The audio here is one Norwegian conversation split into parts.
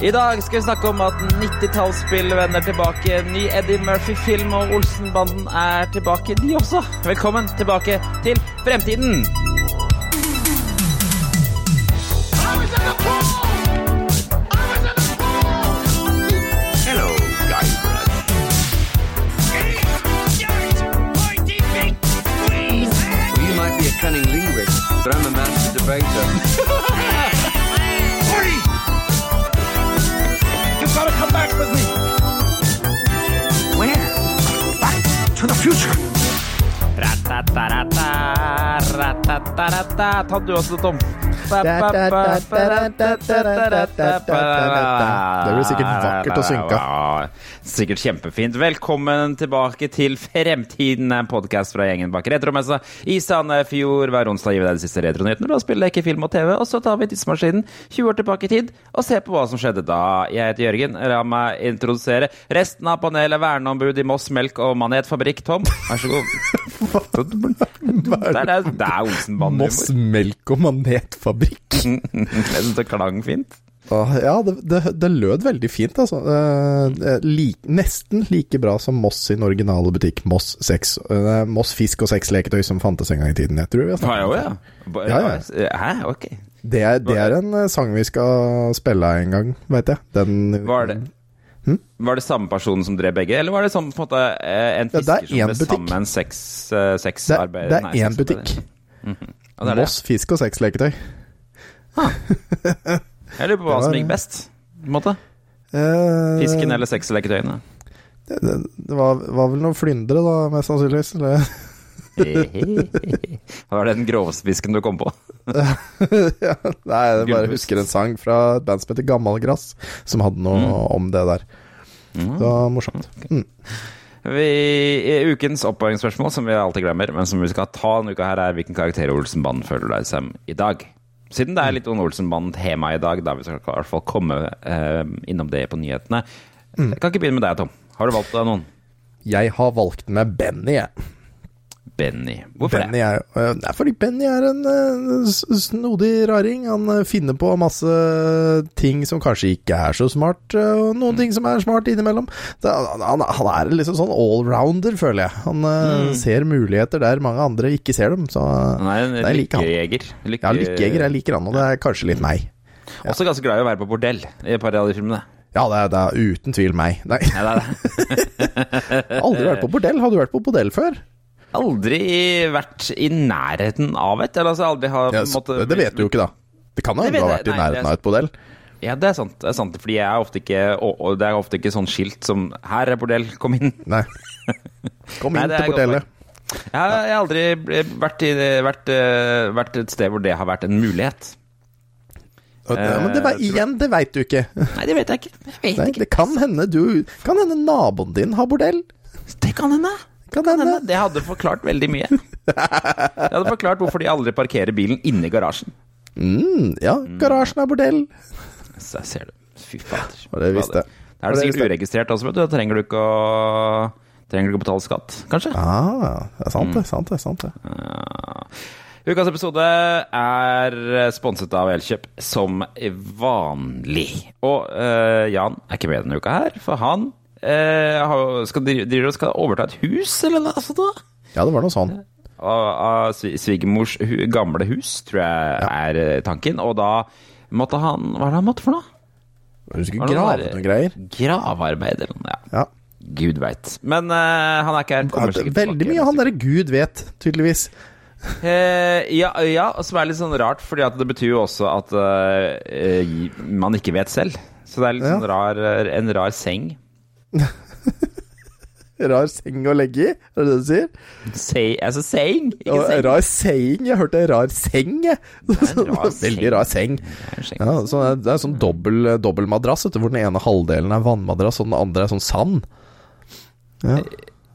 I dag skal vi snakke om at 90-tallsspill vender tilbake. Ny Eddie Murphy-film og Olsenbanden er tilbake, de også. Velkommen tilbake til fremtiden. Hello, Guybrush. You might be a cunning linguist, but I'm a master debater. Future. Ta du også, Tom. Det blir sikkert vakkert å synke. Sikkert kjempefint. Velkommen tilbake til Fremtiden, en podkast fra gjengen bak Retromessa i Sandefjord. Hver onsdag gir vi deg de siste retronyhetene fra spill, leker, film og TV. Og så tar vi tidsmaskinen 20 år tilbake i tid og ser på hva som skjedde da. Jeg heter Jørgen. La meg introdusere resten av panelet. Verneombud i Moss Melk og Manetfabrikk. Tom, vær så god. Det er, det er, er Moss Melk og Manetfabrikk. Jeg syns det klang fint. Ja, det, det, det lød veldig fint, altså. Eh, eh, lik, nesten like bra som Moss sin originale butikk, Moss sex, eh, Moss fisk og sexleketøy som fantes en gang i tiden. Jeg tror vi har snakket om det. ja. Ja, ja. Hæ, ok. Det er, det er en eh, sang vi skal spille en gang, veit jeg. Den Var det, var det samme personen som drev begge, eller var det sånn på en måte en fisker Ja, det er som ble sammen sex, eh, Det, sexarbeider? det nei, er én butikk. Det er det. Moss fisk og sexleketøy. Jeg lurer på hva var... som gikk best. På en måte. Eh, Fisken eller sexleketøyene? Det, det, det var, var vel noen flyndre, da, mest sannsynligvis. Eller? Var det den groveste fisken du kom på? ja, nei, jeg bare husker en sang fra et band som heter Gammalgrass, som hadde noe Mm. om det der. Det var morsomt. Mm. Vi, I ukens oppvaringsspørsmål, som vi alltid glemmer, men som vi skal ta denne uka her, er hvilken karakter Olsenbanden føler deg som i dag? Siden det er litt Ånne Olsen-mann-tema i dag, da vi skal i hvert fall komme eh, innom det på nyhetene. Jeg kan ikke begynne med deg, Tom. Har du valgt deg noen? Jeg har valgt med Benny, jeg. Benny. Hvorfor Benny er, det? Er, fordi Benny er en øh, snodig raring. Han øh, finner på masse ting som kanskje ikke er så smart, øh, og noen ting som er smart innimellom. Han, han er liksom sånn allrounder, føler jeg. Han mm. ser muligheter der mange andre ikke ser dem. Så det? Han er en lykkejeger. Lykke... Ja, lykkejeger, jeg liker han, og det er kanskje litt meg. Også ganske glad i å være på bordell i et par av de filmene. Ja, det er, det er uten tvil meg. Nei, Nei det det. aldri vært på bordell. Har du vært på bordell før? Aldri vært i nærheten av et. Eller altså aldri har Ja, måtte... det vet du jo ikke, da. Det kan jo hende du har vært i Nei, i nærheten av et bordell. Ja, det er sant. Det er sant fordi jeg er ofte ikke og, Det er ofte ikke sånn skilt som 'Her er bordell, kom inn'. Nei. Kom inn er til bordellet. Jeg har, jeg har aldri vært, i, vært, eh, vært et sted hvor det har vært en mulighet. Det- Men det, var- igjen, det veit du ikke. Nei, det vet jeg ikke. Vet Nei, ikke. det kan hende du Kan hende naboen din har bordell. Det kan hende. Kan hende. Det hadde forklart veldig mye. Det hadde forklart hvorfor de aldri parkerer bilen inne i garasjen. Mm, ja, garasjen er bordell. Så ser det. Fy fader. Og det visste jeg. Da er det sikkert uregistrert også, vet du. Da trenger du ikke å Trenger du ikke å betale skatt, kanskje? Ah, det er sant, det. sant det, sant det. Ja. Ukas episode er sponset av Elkjøp som vanlig. Og uh, Jan er ikke med denne uka her, for han eh, skal, driver og skal overta et hus, eller noe sånt. da? Ja, det var noe sånn. Av, av svi- svigermors hu, gamle hus, tror jeg er eh, tanken. Og da måtte han Hva er det han måtte for noe? Skulle grave noen greier. Gravearbeid eller noe. Ja. Ja. Gud veit. Men uh, han er ikke her. Ja, kommer det- sikkert Veldig tilbake mye han derre Gud vet, tydeligvis. Eh, ja, ja, som er litt sånn rart, fordi at det betyr jo også at eh, man ikke vet selv. Så det er litt Ja. sånn rar, en rar seng. Rar seng å legge i, er det det du sier? Say, altså seng, ikke seng. rar seng, jeg hørte rar seng, jeg. rar Veldig rar seng. Det er en. Ja, så det sånn dobbel, dobbel madrass, vet du, hvor den ene halvdelen er vannmadrass, og den andre er sånn sand. Ja.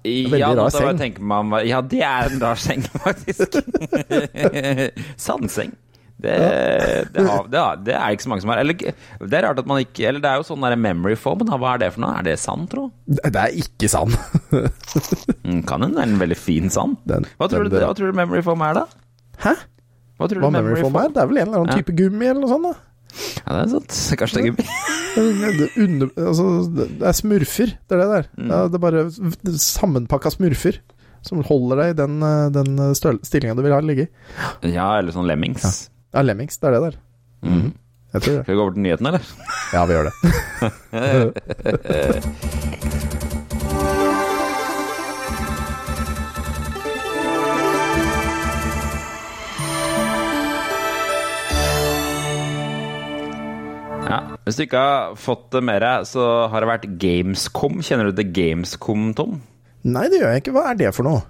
veldig ja, rar seng. man Ja, det er en rar seng, faktisk. Sandseng. Det, det, har, det, har, det er ikke så mange som har. Eller det er rart at man ikke Eller det er jo sånn der memory foam. Hva er det for noe? Er det sand, tro? Det er ikke sand. Mm, Kan hende det er en veldig fin sand. Den- Hva tror, den du, hva tror du memory foam er, da? Hæ? Hva tror du Hva memory foam er? Det er vel en eller annen Ja. type gummi eller noe sånt? da Ja, det er sant. Kanskje det er gummi. Det, under, altså, det er smurfer, det er det der. Mm. Det er bare sammenpakka smurfer som holder deg i den, eh, den stillinga du vil ha ligge i. Ja, eller sånn Lemmings. Ja, Lemmings, det er det der. Mm. Jeg tror det. Skal vi gå over til nyhetene, eller? Ja, vi gjør det. Ja. Hvis du ikke har fått det med deg, så har det vært Gamescom. Kjenner du til Gamescom, Tom? Nei, det gjør jeg ikke. Hva er det for noe?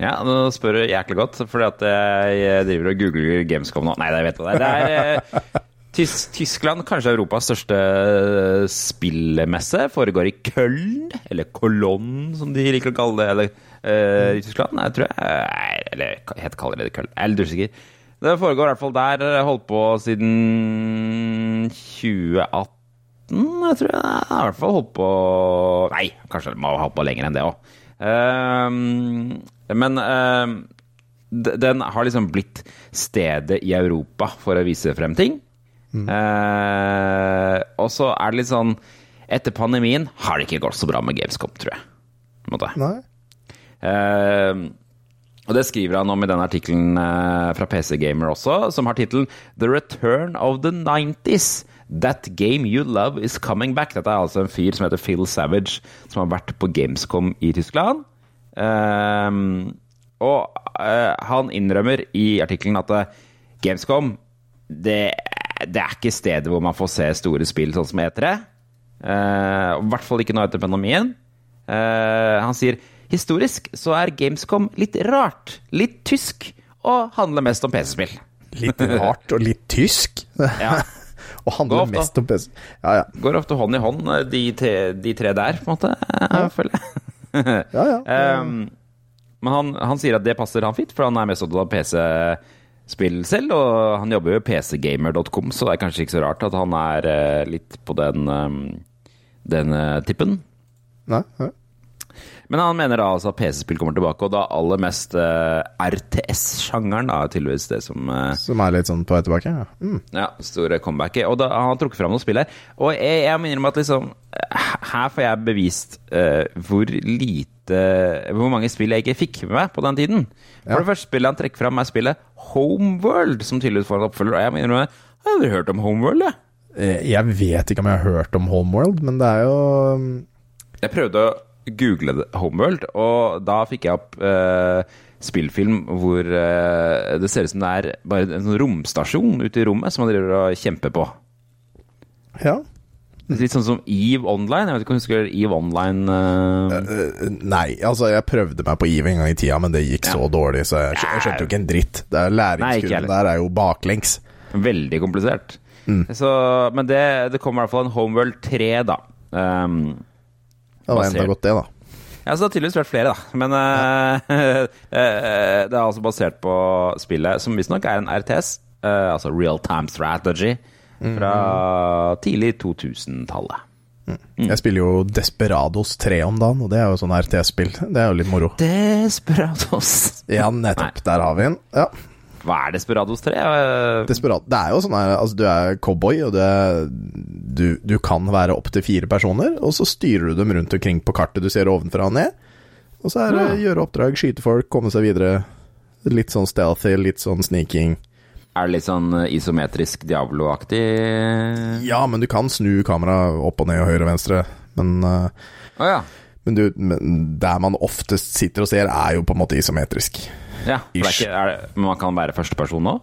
Ja, nå spør du jæklig godt, fordi at jeg driver og googler Gamescom nå. Nei, jeg vet hva det er. Det er eh, Tys Tyskland, kanskje Europas største eh, spillmesse, foregår i Köln, eller Kolonn som de liker å kalle det, eller uh, i Tyskland, jeg tror jeg. Eller het kaller det Köln. Jeg er litt usikker. Det foregår i hvert fall der. Holdt på siden 2018, jeg tror jeg. Jeg har i hvert fall holdt på Nei, kanskje det må ha holdt på lenger enn det òg. Men ehm, den har liksom blitt stedet i Europa for å vise frem ting. Eh, og så er det litt sånn Etter pandemien har det ikke gått så bra med Gamescom, tror jeg. På en måte. Nei? Uh, og det skriver han om i den artikkelen eh, fra PC Gamer også, som har tittelen 'The Return of the 90s'. That game you love is coming back. Dette er altså en fyr som heter Phil Savage, som har vært på Gamescom i Tyskland. Eh, og eh, han innrømmer i artikkelen at eh, Gamescom det, det er ikke stedet hvor man får se store spill sånn som E3. Eh, I hvert fall ikke nå etter pandemien. Uh, han sier historisk så er Gamescom litt rart, litt tysk, og handler mest om PC-spill. Litt rart og litt tysk. Ja. og handler ofte, mest om PC. Ja, ja. Går ofte hånd i hånd, eh, de, tre, de tre der, på en måte, ja. føler jeg. Ja, ja. Um, men han, han sier at det passer han fint, for han er mest opptatt av PC-spill selv, og han jobber jo i pcgamer.com, så det er kanskje ikke så rart at han er eh, litt på den, um, den eh, tippen. Nei, ja. Men han mener da altså at PC-spill kommer tilbake, og da aller mest uh, RTS-sjangeren da, er tydeligvis det som uh, Som er litt sånn på vei tilbake? Ja. Mm. ja, store comebacket. Og da, han har trukket fram noen spill her. Og jeg, jeg minner innrømme at liksom eh, Her får jeg bevist uh, hvor lite Hvor mange spill jeg ikke fikk med meg på den tiden. For Ja. det første spillet han trekker fram, er spillet Homeworld, som tydeligvis får en oppfølger. Og jeg minner innrømme, Jeg har aldri hørt om Homeworld, jeg. Eh, Jeg vet ikke om jeg har hørt om Homeworld, men det er jo mm, Jeg prøvde å google Homeworld, og da fikk jeg opp eh, spillfilm hvor eh, det ser ut som det er bare en sånn romstasjon ute i rommet som man driver og kjemper på. Ja. Litt sånn som Eve Online. Jeg vet ikke om du husker Eve Online? eh, Eh, Nei, altså jeg prøvde meg på EVE en gang i tida, men det gikk så dårlig, så jeg, jeg skjønte jo ikke en dritt. Er Læringskurven der er jo baklengs. Veldig komplisert. Mm. Så, men det, det kommer i hvert fall en Homeworld 3, da. Um, Det var enda godt, det, da. Ja, så det har tydeligvis vært flere, da. Men ja. eh, det er altså basert på spillet, som visstnok er en RTS, eh, altså Real Time Strategy, fra tidlig 2000-tallet. Jeg spiller jo Desperados 3 om dagen, og det er jo sånn RTS-spill. Det er jo litt moro. Desperados. Ja, nettopp. Der har vi den. Ja. Hva er Desperados 3? Desperado, Det er jo sånn her Altså, du er cowboy, og er, du, du kan være opptil fire personer, og så styrer du dem rundt omkring på kartet du ser ovenfra og ned. Og så er det gjøre oppdrag, skyte folk, komme seg videre. Litt sånn stealthy, litt sånn sneaking. Er det litt sånn eh, isometrisk Diablo-aktig? Ja, men du kan snu kameraet opp og ned og høyre og venstre. Men, eh, Å ja. men, du, men der man oftest sitter og ser, er jo på en måte isometrisk. Ja ikke, det, men man kan være førsteperson nå?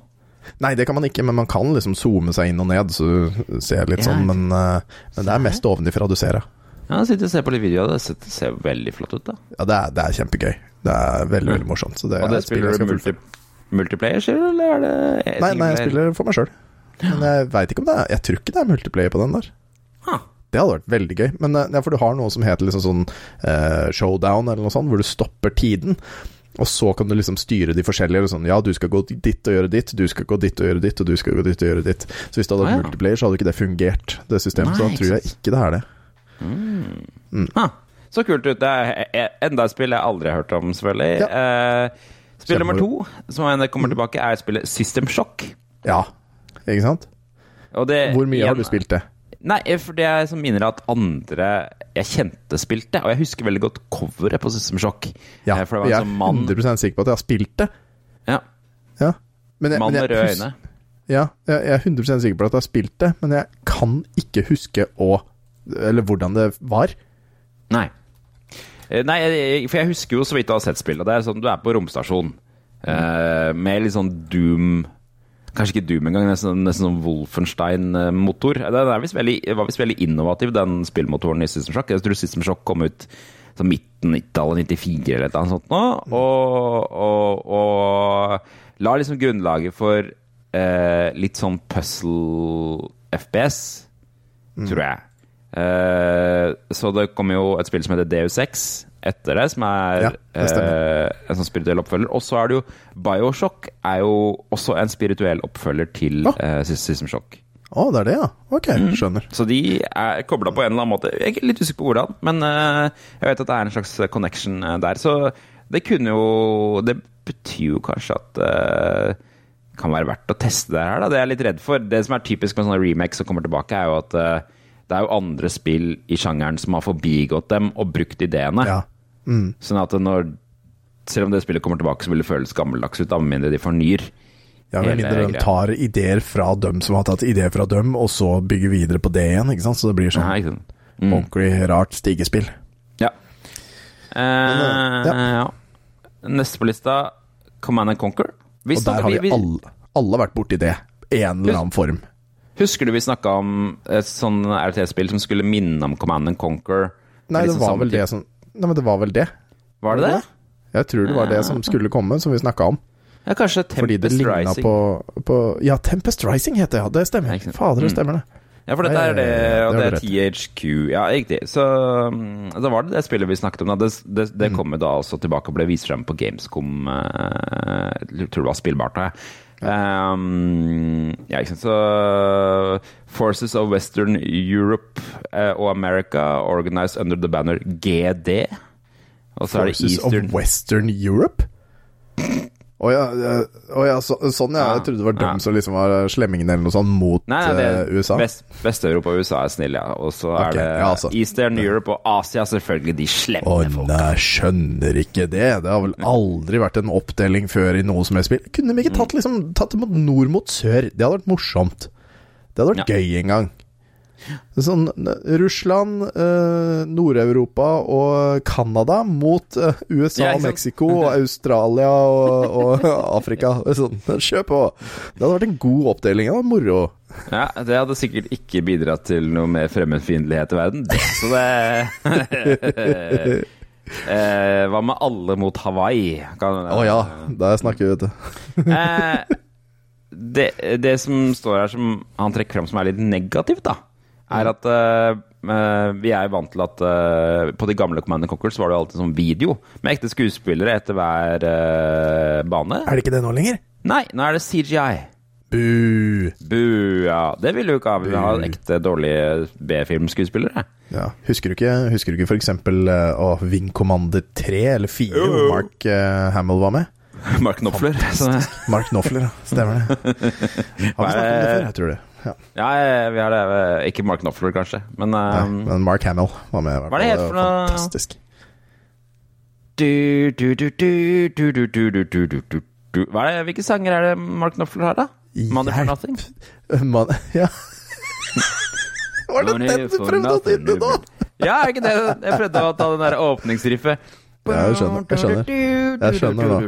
Nei, det kan man ikke, men man kan liksom zoome seg inn og ned, så du ser litt Ja. sånn, men, eh, men det er mest ovenfra du ser, ja. Ja, jeg sitter og ser på litt videoer, det ser, det ser veldig flott ut, da. Ja, det er, det er kjempegøy. Det er veldig, veldig morsomt. Så det Og det et spiller du multi, multiplayer, sier du, eller er det Nei, nei, jeg spiller for meg sjøl. Men jeg veit ikke om det er Jeg tror ikke det er multiplayer på den der. Ha. Det hadde vært veldig gøy. Men eh, ja, for du har noe som heter liksom sånn uh, showdown, eller noe sånt, hvor du stopper tiden. Og så kan du liksom styre de forskjellige. Sånn, ja, du skal gå dit og gjøre ditt, du skal gå dit og gjøre ditt, og du skal gå dit og gjøre ditt. Så hvis det hadde vært Ah, ja. multiplayer, så hadde ikke det fungert, det systemet. så da tror jeg ikke det er det. Ha, så kult ut. Det er enda et spill jeg aldri har hørt om, selvfølgelig. Eh, spill nummer to, som er- kommer tilbake, er spillet System Shock. Ja, ikke sant? Det, Hvor mye har du spilt det? Nei, for det er som minner at andre jeg kjente spilte. Og jeg husker veldig godt coveret på System Shock. Ja, Eh, for det var jeg er sånn mann 100% sikker på at jeg har spilt det. ja, Ja. Men jeg, Mann med røde øyne. Ja, jeg jeg er 100% sikker på at jeg har spilt det, men jeg kan ikke huske å Eller hvordan det var. Nei. Eh, Nei, for jeg husker jo så vidt du har sett spillet. Det er sånn, Du er på romstasjon mm. med litt sånn Doom Kanskje ikke Doom engang, nesten, nesten sånn Wolfenstein-motor. Den visst veldig, var visst veldig innovativ, den spillmotoren i System Shock. Jeg tror System Shock kom ut så midten 90-tallet, 94 eller noe sånt nå. Og, og, og la liksom grunnlaget for eh, litt sånn puzzle-FPS, tror jeg. Eh, så det kom jo et spill som heter DU6 etter det, som er Ja, eh, en sånn spirituell oppfølger. Og så er det jo Bioshock er jo også en spirituell oppfølger til Å. eh, System Shock. Å, det er det, ja. Ok, Mm. skjønner. Så de er kobla på en eller annen måte. Jeg er litt usikker på hvordan, men eh, jeg vet at det er en slags connection eh, der. Så det kunne jo Det betyr jo kanskje at det kan være verdt å teste det her. Da. Det jeg er litt redd for. Det som er typisk med sånne remakes som kommer tilbake, er jo at eh, det er jo andre spill i sjangeren som har forbigått dem og brukt ideene. Ja. Mm. Sånn at når selv om det spillet kommer tilbake, så vil det føles gammeldags ut, med mindre de fornyer. Ja, Med mindre de tar ideer fra dem som har tatt ideer fra dem, og så bygger videre på det igjen. ikke sant? Så det blir sånn Nei. Mm. ordentlig rart stigespill. Ja. Eh, ja. ja. Neste på lista, Command and Conquer. Hvis Og der har vi vi- alle, alle vært borti det. En eller annen form. Husker du vi snakka om et sånn RT-spill som skulle minne om Command and Conquer? Nei, det sånn var vel det som Nei, men det var vel det. Var det det? Jeg tror det var det som skulle komme, som vi snakka om. Ja, kanskje Tempest Rising. på, på Ja, Tempest Rising heter det, ja. Det stemmer. Fader, det Mm. stemmer det. Ja, for dette er det, og det det er THQ. Ja, riktig. Så mm, da var det det spillet vi snakket om. Det, det, Mm. det kom jo da også tilbake og ble vist frem på Gamescom. eh, Jeg tror det var spillbart. da. Um, ja, ikke sant. Så Forces of Western Europe eh, og America organized under the banner GD. Forces Eastern of Western Europe? Å ja, oh, ja så, sånn ja. Jeg trodde det var dem ja. som liksom var slemmingen eller noe sånt mot Nei, det er USA. Vest, Vest-Europa og USA er snille, ja. Og så er er det altså. Eastern Europe og Asia, selvfølgelig, de slemme oh, folka. nei, skjønner ikke det. Det har vel aldri vært en oppdeling før i noe som helst spill. Kunne de ikke tatt, liksom, tatt det mot nord mot sør? Det hadde vært morsomt. Det hadde vært gøy en gang. Sånn eh, Russland, eh, Nord-Europa og Canada mot eh, USA Ja, og? Mexico og Australia og, og Afrika. Sånn, kjør på! Det hadde vært en god oppdeling. Det var moro. Ja, det hadde sikkert ikke bidratt til noe mer fremmedfiendtlighet i verden. Det, så det eh, Hva med alle mot Hawaii? Kan, Å ja, der snakker vi, vet du. Eh, det, det som står her som han trekker fram som er litt negativt, da, er at eh, vi er jo vant til at uh, på de gamle Command Conquer så var det jo alltid sånn video med ekte skuespillere etter hver uh, bane. Er det ikke det nå lenger? Nei, nå er det CGI. Bu! Bu, ja. Det vil du ikke ha. Vi har ha ekte dårlige B-filmskuespillere. Ja, husker du ikke, husker du ikke for eksempel uh, å, Wing Commander 3 eller 4, hvor Mark eh, Hamill var med? Mark Knopfler. Mark Knopfler. Stemmer det. Har vi snakket om det før? Jeg tror det. Ja. vi har det. Ikke Mark Knopfler, kanskje, men, Nei, men Mark Hamill var med. Hva er det helt for noe? Fantastisk. Hva er det, hvilke sanger er det Mark Knopfler har, da? Money for nothing? Man, ja. Var det den du prøvde å nynne nå? Ja, er ikke det? Jeg prøvde å ta den der åpningsriffet. Ja, jeg skjønner. Jeg skjønner, jeg skjønner da.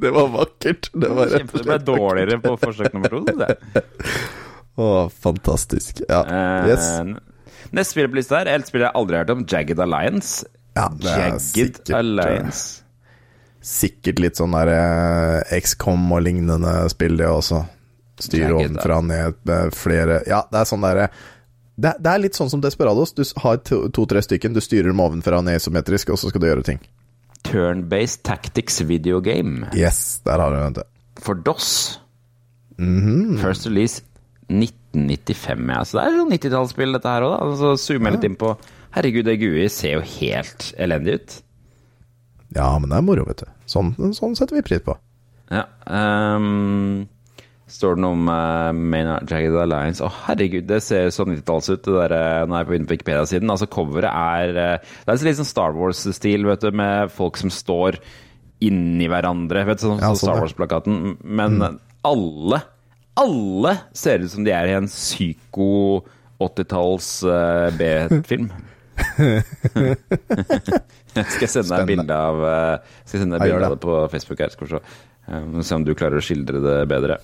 Det var vakkert. Det var rett og det ble dårligere på forsøk nummer to. syns jeg. Å, fantastisk. Ja. Eh, Yes. Neste spiller på lista her, et spill jeg aldri har hørt om, Jagged Alliance. Ja, det er Jagged sikkert, Alliance. Sikkert litt sånn der eh, XCOM og lignende spill, det også. Styre ovenfra og ned med flere Ja, det er sånn derre det, det er litt sånn som Desperados. Du har to- to-tre stykken, du styrer dem ovenfra og ned isometrisk, og så skal du gjøre ting. Turn-based tactics video game Yes, der har du det. for DOS. Mhm. First release 1995, ja. Så det er sånn 90-tallsspill, dette her òg, da. Så zoomer jeg litt inn på Herregud, det GUI ser jo helt elendig ut. Ja, men det er moro, vet du. Sånn, sånn setter vi pris på. Ja. ehm, står det noe om uh, Maynard Jagged Alliance. Å, herregud, det ser så 90-talls ut, det der, eh, når jeg er på Wikipedia-siden. Altså, coveret er uh, Det er litt sånn Star Wars-stil, vet du, med folk som står inni hverandre. Vet du, sånn, Ja, sånn sånn, Star. Wars-plakaten. Men alle, alle ser ut som de er i en psyko 80-talls uh, B-film. skal jeg sende deg bilde av uh, bilde av det. på Facebook her, skal vi. Eh, se om du klarer å skildre det bedre.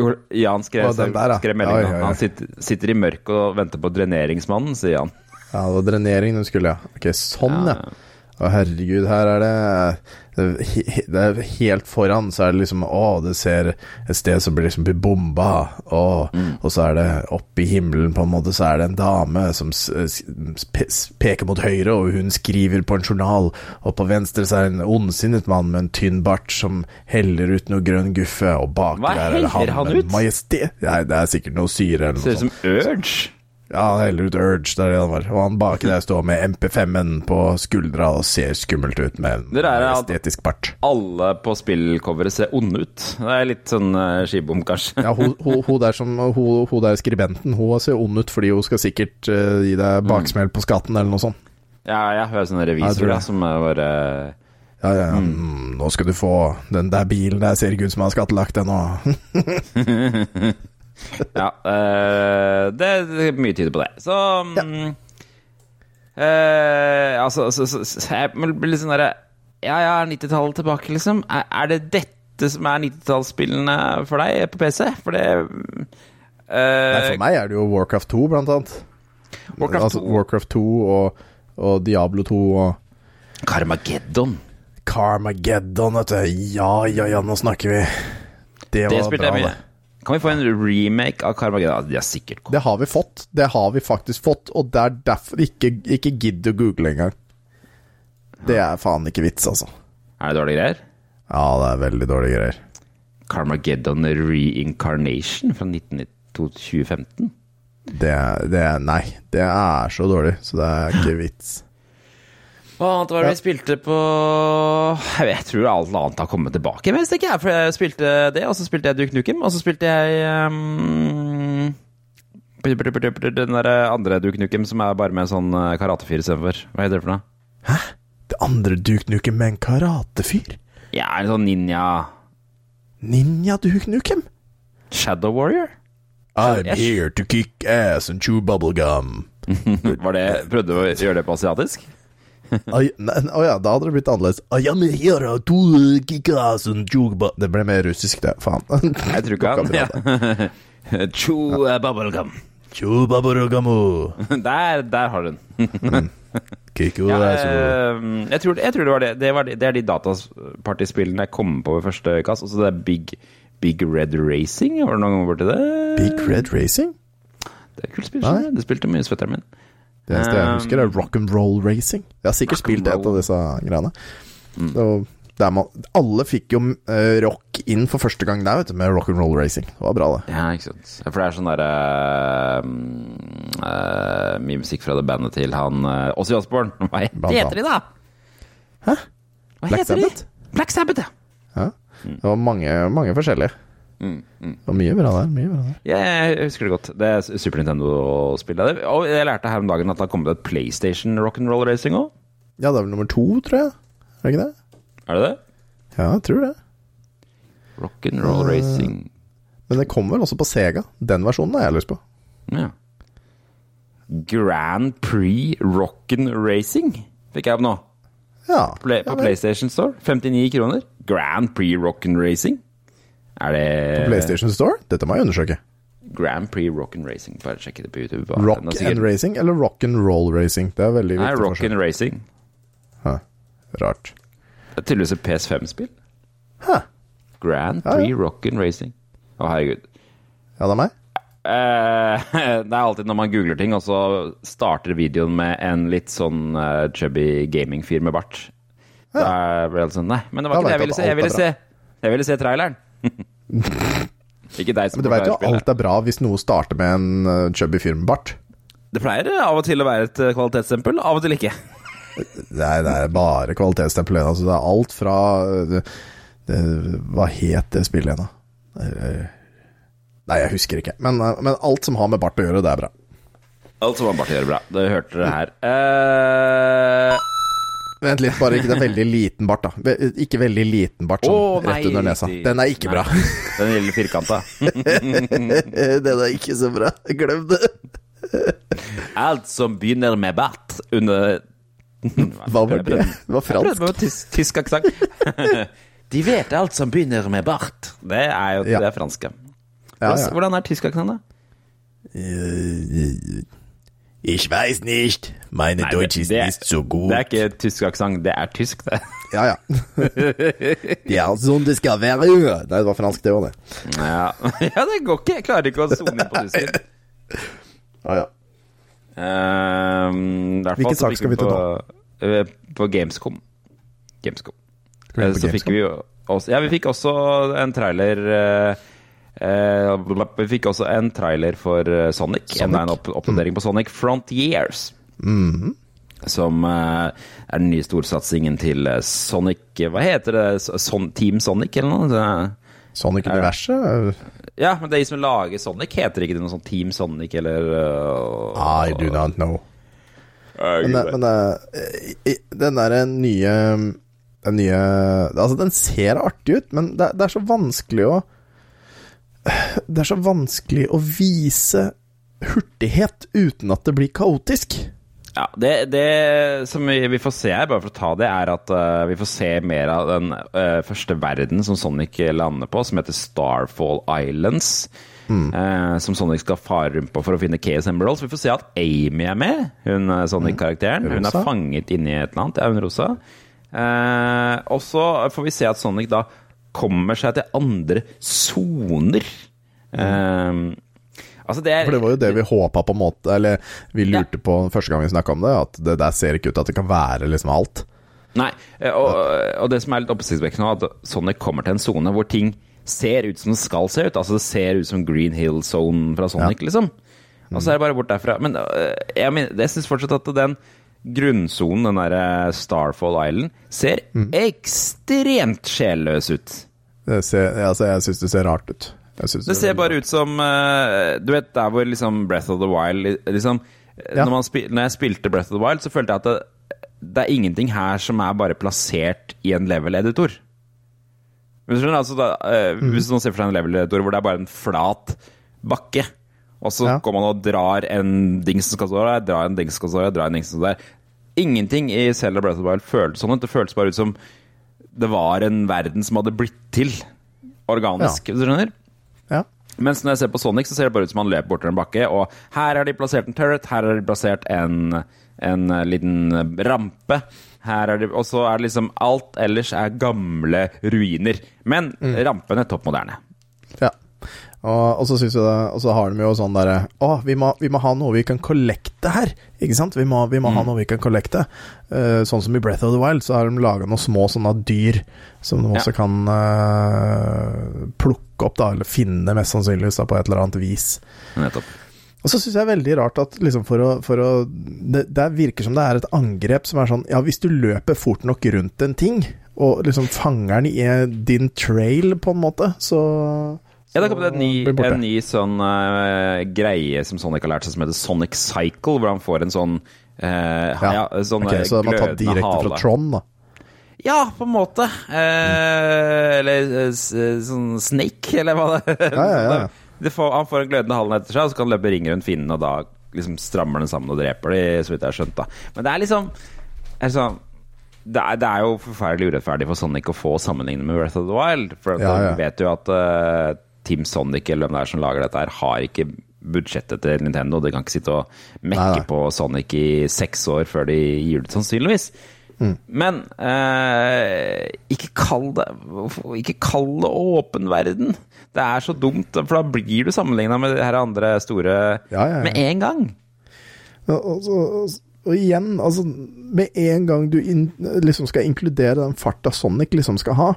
Jo, Jan skrev, Å, den der, ja. skrev melding. Oi, oi. Han sitter, sitter i mørket og venter på dreneringsmannen, sier han. Ja, det var drenering du skulle, ja. Ok, sånn, ja. Å, herregud, her er det Det er helt foran, så er det liksom Å, det ser et sted som blir liksom bomba. Å, og så er det oppe i himmelen, på en måte, så er det en dame som peker mot høyre, og hun skriver på en journal. Og på venstre så er det en ondsinnet mann med en tynn bart som heller ut noe grønn guffe, og bak Hva der er det heller han med? Majestet. Nei, det er sikkert noe syre eller noe sånt. Ser ut som Urge. Ja, heller ut Urge, det er det han var. Og han baki der står med MP5-en på skuldra og ser skummelt ut med en der er estetisk bart. Alle på spillcoveret ser onde ut. Det er litt sånn uh, skibom, kanskje. Ja, hun, hun, hun der som hun, hun der skribenten, hun ser ond ut fordi hun skal sikkert uh, gi deg baksmell på skatten eller noe sånt. Ja, jeg hører sånne jeg revisorer da, som er bare Ja, ja, ja. Mm, nå skal du få Den der bilen der ser ikke ut som han har skattelagt ennå. Ja, Uh, det, det er mye tyder på det. Så ja. uh, Altså, så, så, så, jeg blir litt sånn derre Ja, ja, 90-tallet tilbake, liksom. Er, er det dette som er 90-tallsspillene for deg på PC? For det Nei, eh, for meg er det jo Warcraft 2, blant annet. Warcraft altså, 2. Warcraft 2 og, og Diablo 2 og Carmageddon. Carmageddon, vet du. Ja, ja, ja, nå snakker vi. Det Det var bra, det. Kan vi få en remake av Carmageddon? De har sikkert kommet. Det har vi fått. Det har vi faktisk fått, og det er derfor ikke, ikke gidd å google engang. Det er faen ikke vits, altså. Er det dårlige greier? Ja, det er veldig dårlige greier. Carmageddon Reincarnation fra 19 2015. Det, det Nei, det er så dårlig, så det er ikke vits. Hva annet var det vi spilte på Jeg, vet, jeg tror alt annet har kommet tilbake. Men ikke jeg, for jeg spilte det, og så spilte jeg Duke Nukem, og så spilte jeg um, Den der andre Duke Nukem som er bare med en sånn eh, karatefyr istedenfor. Hva heter det for noe? Det andre Duke Nukem med en karatefyr? Ja, en sånn ninja Ninja Duke Nukem? Shadow Warrior? I'm Jeg- here to kick ass and chew bubblegum. Var det, prøvde du å gjøre det på asiatisk? Nei, Å ja, da hadde det blitt annerledes. I am here to kick ass and chew. Det ble mer russisk, det. Faen. Jeg tror ikke han ja. Chew uh, bubblegum. Chu bubblegumu. Der, der har du den. Kiko, Ja, jeg, eh, jeg, tror, jeg tror det var det. Det, var det, det er de datapartyspillene jeg kom på ved første kast. Og så det er Big, Big Red Racing. Var det noen gang borti det? Big Red Racing? Det er et kult spill. Du. Det spilte mye svetteren min. Det eneste jeg husker, er Rock'n'Roll Racing. Jeg har sikkert spilt et av disse greiene. Der man, alle fikk jo eh, rock inn for første gang der, vet du, med Rock'n'Roll Racing. Det var bra, det. Ja, ikke sant. For det er sånn derre uh, Mye musikk fra det bandet til han uh, Ozzy Osbourne. Hva Blant heter de, da? Hæ? Hva Black heter Sabbath? de? Black Sabbath, ja. Ja. Det var mange, mange forskjellige. Mm, mm. Det var mye bra der. Mye bra der. Ja, Jeg husker det godt. Det er Super Nintendo-spill. Og jeg lærte her om dagen at det har kommet et PlayStation Rock'n'Roll Racing òg. Ja, det er vel nummer to, tror jeg. Er det ikke det? Er det det? Ja, jeg tror det. Rock'n'Roll uh, Racing. Men det kommer vel også på Sega. Den versjonen har jeg lyst på. Ja. Grand Prix Rock'n Racing fikk jeg opp nå. Ja. Play, på ja, PlayStation Store. 59 kroner. Grand Prix Rock'n Racing. Er det På PlayStation Store? Dette må jeg undersøke. Grand Prix Rock'n Racing. Bare sjekke det på YouTube. Rock and Racing eller Rock and Roll Racing? Det er veldig Nei, viktig Rock'n Racing. Hæ. Rart. Det er tydeligvis et PS5-spill. Hæ. Grand Ja, ja. Prix Rock'n Racing. Å, herregud. Ja, det er meg. Uh, det er alltid når man googler ting, og så starter videoen med en litt sånn uh, chubby gamingfyr med bart. Da blir det sånn Nei, men det var ikke det jeg ville se. Jeg ville se, jeg ville se traileren. ikke deg som Men du veit jo alt er bra hvis noe starter med en uh, chubby fyr med bart. Det pleier av og til å være et eh, kvalitetsstempel, av og til ikke. Nei, det er bare kvalitetsstempel igjen. Altså, det er alt fra uh, det, det, Hva het det spillet igjen, da? eh, Nei, jeg husker ikke. Men, eh, men alt som har med bart å gjøre, det er bra. Alt som har med Bart å gjøre, bra. Det hørte dere her. Eh, Vent litt, bare ikke det er veldig liten bart, da. Ikke veldig liten bart, sånn oh, nei, rett under nesa. Den er ikke nei. bra. Den lille firkanta. Den er ikke så bra. Glem det. Alt som begynner med bart under Hva var det? Det var Jeg fransk. prøvde med tysk, tysk aksent. De vet alt som begynner med bart. Det er jo det ja. franske. Ja, ja. Hvordan er tysk aksent, da? Ich weiß nicht. Meine Nei, Deutsch ist det nicht so gut. Det er ikke tysk aksent, det er tysk, det. Ja, ja. Det er sånn det skal være. Nei, det var fransk, det òg, det. Ja. ja, det går ikke. Jeg klarer ikke å sone inn på tysken. Ja, ja. Fall Hvilken sak skal vi til på, eh, på Gamescom. Gamescom. Vi Eh, på Så fikk vi jo også Ja, vi fikk også en trailer eh, Vi fikk også en trailer for eh, Sonic. Sonic. Enda en opp oppdatering på Sonic Frontiers. Mhm. Som eh, er den nye storsatsingen til eh, Sonic Hva heter det? Son Team Sonic, eller noe? Sonic-universet? Ja, men de som lager Sonic, heter ikke det noe sånn Team Sonic, eller uh, I do not know. uh, Men, men uh, den derre nye Den nye Altså, den ser artig ut, men det, det er så vanskelig å Det er så vanskelig å vise hurtighet uten at det blir kaotisk. Ja, det, det som vi, vi får se her, bare for å ta det, er at uh, vi får se mer av den uh, første verden som Sonic lander på, som heter Starfall Islands. eh, som Sonic skal fare rundt på for å finne Chaos Emeralds. Vi får se at Amy er med, hun Sonic-karakteren. Hun er fanget inni et eller annet. Ja, hun rosa. Og så får vi se at Sonic da kommer seg til andre soner. Eh, altså det er For det var jo det vi håpa på en måte Eller vi lurte på første gang vi snakka om det, at det der ser ikke ut til at det kan være liksom alt. Nei, eh, og, og det som er litt oppsiktsvekkende, er at Sonic kommer til en sone hvor ting ser ut som det skal se ut. Altså Det ser ut som Green Hill Zone fra Sonic, liksom. Og så er det bare bort derfra. Men øh, jeg, jeg syns fortsatt at den grunnsonen, den derre Starfall Island, ser ekstremt sjelløs ut. Det ser, altså, jeg syns det ser rart ut. Det ser bare ut som øh, Du vet der hvor liksom Breath of the Wild liksom, Ja. når, man spil, når jeg spilte Breath of the Wild, så følte jeg at det, det er ingenting her som er bare plassert i en level-editor. Men skjønner, altså da, øh, Mhm. Hvis noen ser for seg en level-editor hvor det er bare en flat bakke, og så Ja. går man og drar en dings som skal stå der, drar en dings som skal stå der, drar en dings som skal stå der Ingenting i Zelda Breath of the Wild føltes sånn ut. Det føltes bare ut som det var en verden som hadde blitt til organisk. Hvis du skjønner? Ja. Mens når jeg ser på Sonic, så ser det bare ut som han løper bortover en bakke, og her har de plassert en turret, her har de plassert en, en eh, liten rampe. Her er det, og så er det liksom Alt ellers er gamle ruiner. Men rampen er topp moderne. Ja. Og, og så synes jeg det, og så har de jo sånn derre Å, vi må, vi må ha noe vi kan kollekte her. Ikke sant? Vi må, vi må ha noe vi kan kollekte. Uh, sånn som i Breath of the Wild, så har de laga noen små sånne dyr som de også kan uh, plukke opp, da, eller finne mest sannsynligvis da, på et eller annet vis. Nettopp. Og så syns jeg det er veldig rart at liksom for å, for å det, det virker som det er et angrep som er sånn Ja, hvis du løper fort nok rundt en ting, og liksom fanger den i din trail, på en måte, så Ja, det har kommet en ny, en ny sånn uh, greie som Sonic har lært seg, som heter Sonic Cycle, hvor han får en sånn uh, ja. sånn Ok, så man tar glødende direkte hale. fra Trond, da. Ja, på en måte. Eh, eller eh, sånn Snake, eller hva det Ja, ja, ja. Får, Han får en glødende halen etter seg, og så kan han løpe ring rundt finnen, og da liksom strammer den sammen og dreper de, så vidt jeg har skjønt. da Men det er liksom er sånn, det, er, det er jo forferdelig urettferdig for Sonic å få sammenligne med Breath of the Wild. For Ja, ja. vet jo at eh, Team Sonic, eller hvem det er som lager dette, her har ikke budsjettet til Nintendo. De kan ikke sitte og mekke Nei, nei. på Sonic i seks år før de gir det ut, sannsynligvis. Mm. Men eh, ikke kall det Ikke kall det åpen verden. Det er så dumt, for da blir du sammenligna med de her andre store Ja, ja, ja. med en gang. Og, og, så- og igjen, altså Med en gang du in, liksom skal inkludere den farta Sonic liksom skal ha,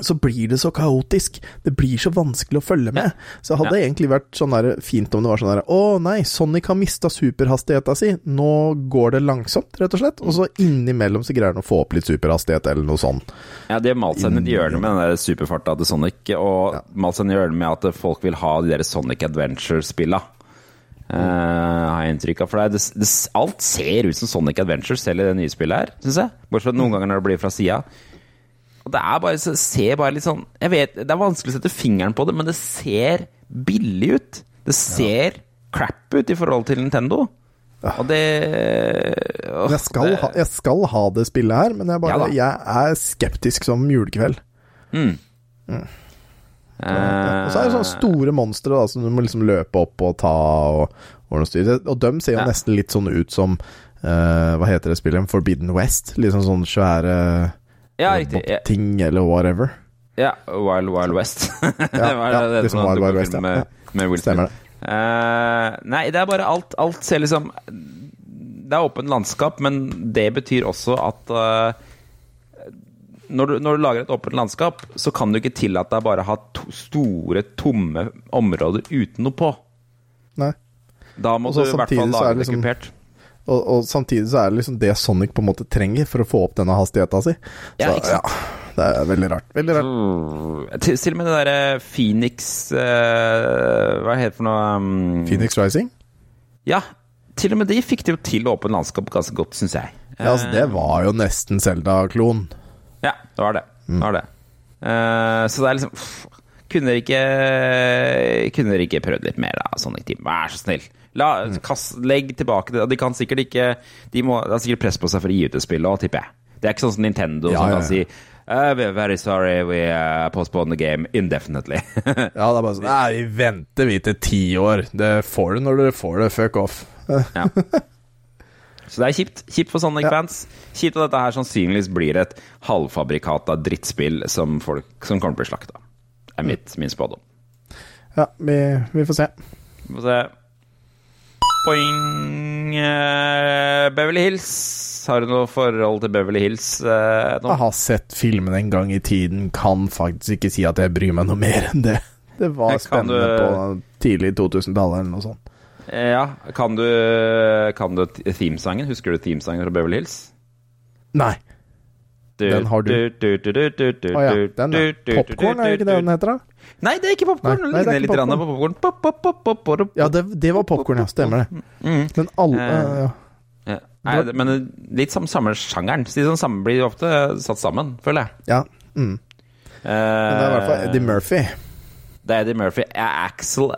så blir det så kaotisk. Det blir så vanskelig å følge med. Så hadde det egentlig vært sånn der, fint om det var sånn der Å nei, Sonic har mista superhastigheta si. Nå går det langsomt, rett og slett. Og så innimellom så greier han å få opp litt superhastighet, eller noe sånt. Ja, de har malt seg inn i hjørnet med den der superfarta til Sonic, og malt seg inn i hjørnet med at folk vil ha de der Sonic Adventure-spilla. Uh, har jeg inntrykk av. For det, det, det, alt ser ut som Sonic Adventure, selv i det nye spillet her, syns jeg. Bortsett fra noen ganger når det blir fra sida. Og det er bare, så ser bare litt sånn Jeg vet, Det er vanskelig å sette fingeren på det, men det ser billig ut. Det ser crap ut i forhold til Nintendo. Og det åh, jeg skal, ha, jeg skal ha det spillet her, men jeg, bare, ja jeg er skeptisk som julekveld. eh, Og så er det sånne store monstre som du må liksom løpe opp og ta og, styr. Og de ser jo Ja. nesten litt sånn ut som uh, Hva heter det spillet? Forbidden West? Litt sånn sånn svære Ja, riktig. Ja, ting eller whatever. ja, Wild Wild West. det var ja, det det som var Wild West, ja. med, med Stemmer det. Uh, nei, det er bare alt Alt ser liksom Det er åpent landskap, men det betyr også at uh, når, du, når du lager et åpent landskap, så kan du ikke tillate deg bare å ha to, store, tomme områder uten noe på. Nei. Da må Også, du i hvert fall lage det liksom- kupert. Og, og samtidig så er det liksom det Sonic på en måte trenger for å få opp denne hastigheta si. Ja, ikke sant? det er veldig rart. Veldig rart. Mm. Til, til og med det derre Phoenix uh, Hva heter det for noe um, Phoenix Rising? Ja, til og med de fikk det jo til åpent landskap ganske godt, syns jeg. Ja, altså, det var jo nesten Zelda-klon. Ja, det var det. Mm. det, var det. Uh, så det er liksom pff, Kunne dere ikke Kunne dere ikke prøvd litt mer, da, Sonic Team? Vær så snill. La, kast, legg tilbake det. De kan sikkert ikke De må, det er sikkert press på seg for å gi ut et spill òg, tipper jeg. Det er ikke sånn som Nintendo Ja, som kan ja. si uh, we're very sorry, we uh, postpone the game indefinitely. Ja, det er bare sånn Nei, vi venter vi til ti år. Det får du når dere får det. Fuck off. ja. Så det er kjipt. Kjipt for Sonic-fans. Kjipt at dette her sannsynligvis blir et halvfabrikata drittspill som folk som kommer til å bli slakta. er mitt, min spådom. Ja, vi, vi får se. Vi får se. Boing. Eh, Beverly Hills. Har du noe forhold til Beverly Hills eh, nå? Jeg har sett filmen en gang i tiden, kan faktisk ikke si at jeg bryr meg noe mer enn det. Det var kan spennende du- på tidlig 2000-tallet eller noe sånt. Eh, ja, kan du, kan du themesangen? Husker du themesangen fra Beverly Hills? Nei. Den har du. Å Å ja, den er Popkorn, er det ikke det den heter, da? Nei, det er ikke popkorn. Det er ligner litt popcorn. på popkorn. Pop, pop, pop, pop, pop, pop. Ja, det, det var popkorn, ja. Stemmer det. Mm. Men alle uh, ja. Ja. Nei, men litt som samme sjangeren. De som samme blir ofte satt sammen, føler jeg. ja. Mm. Uh, Men det er i hvert fall Eddie Murphy. Det er Eddie Murphy. Ja, Axel,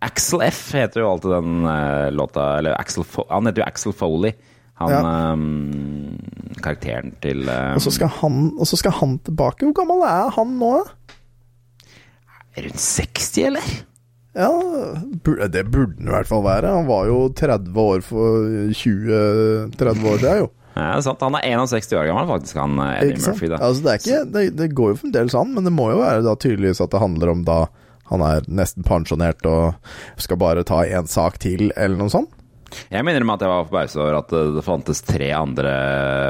Axel F heter jo alltid den uh, låta Eller Axel Fo Han heter jo Axel Foley. Han eh, Karakteren til um, Og så han, og så skal han tilbake. Hvor gammel er han nå? da? Rundt 60, eller? Ja, det burde han i hvert fall være. Han var jo 30 år for 20-30 år siden, jo. Ja, det er sant. Han er 61 år gammel, faktisk, han eh, Eddie Murphy. Da. Altså, det, er ikke, det, det går jo fremdeles an, men det må jo være da tydeligvis at det handler om da han er nesten pensjonert og skal bare ta én sak til, eller noe sånt. Jeg minner meg at jeg var forbauset over at det, det fantes tre andre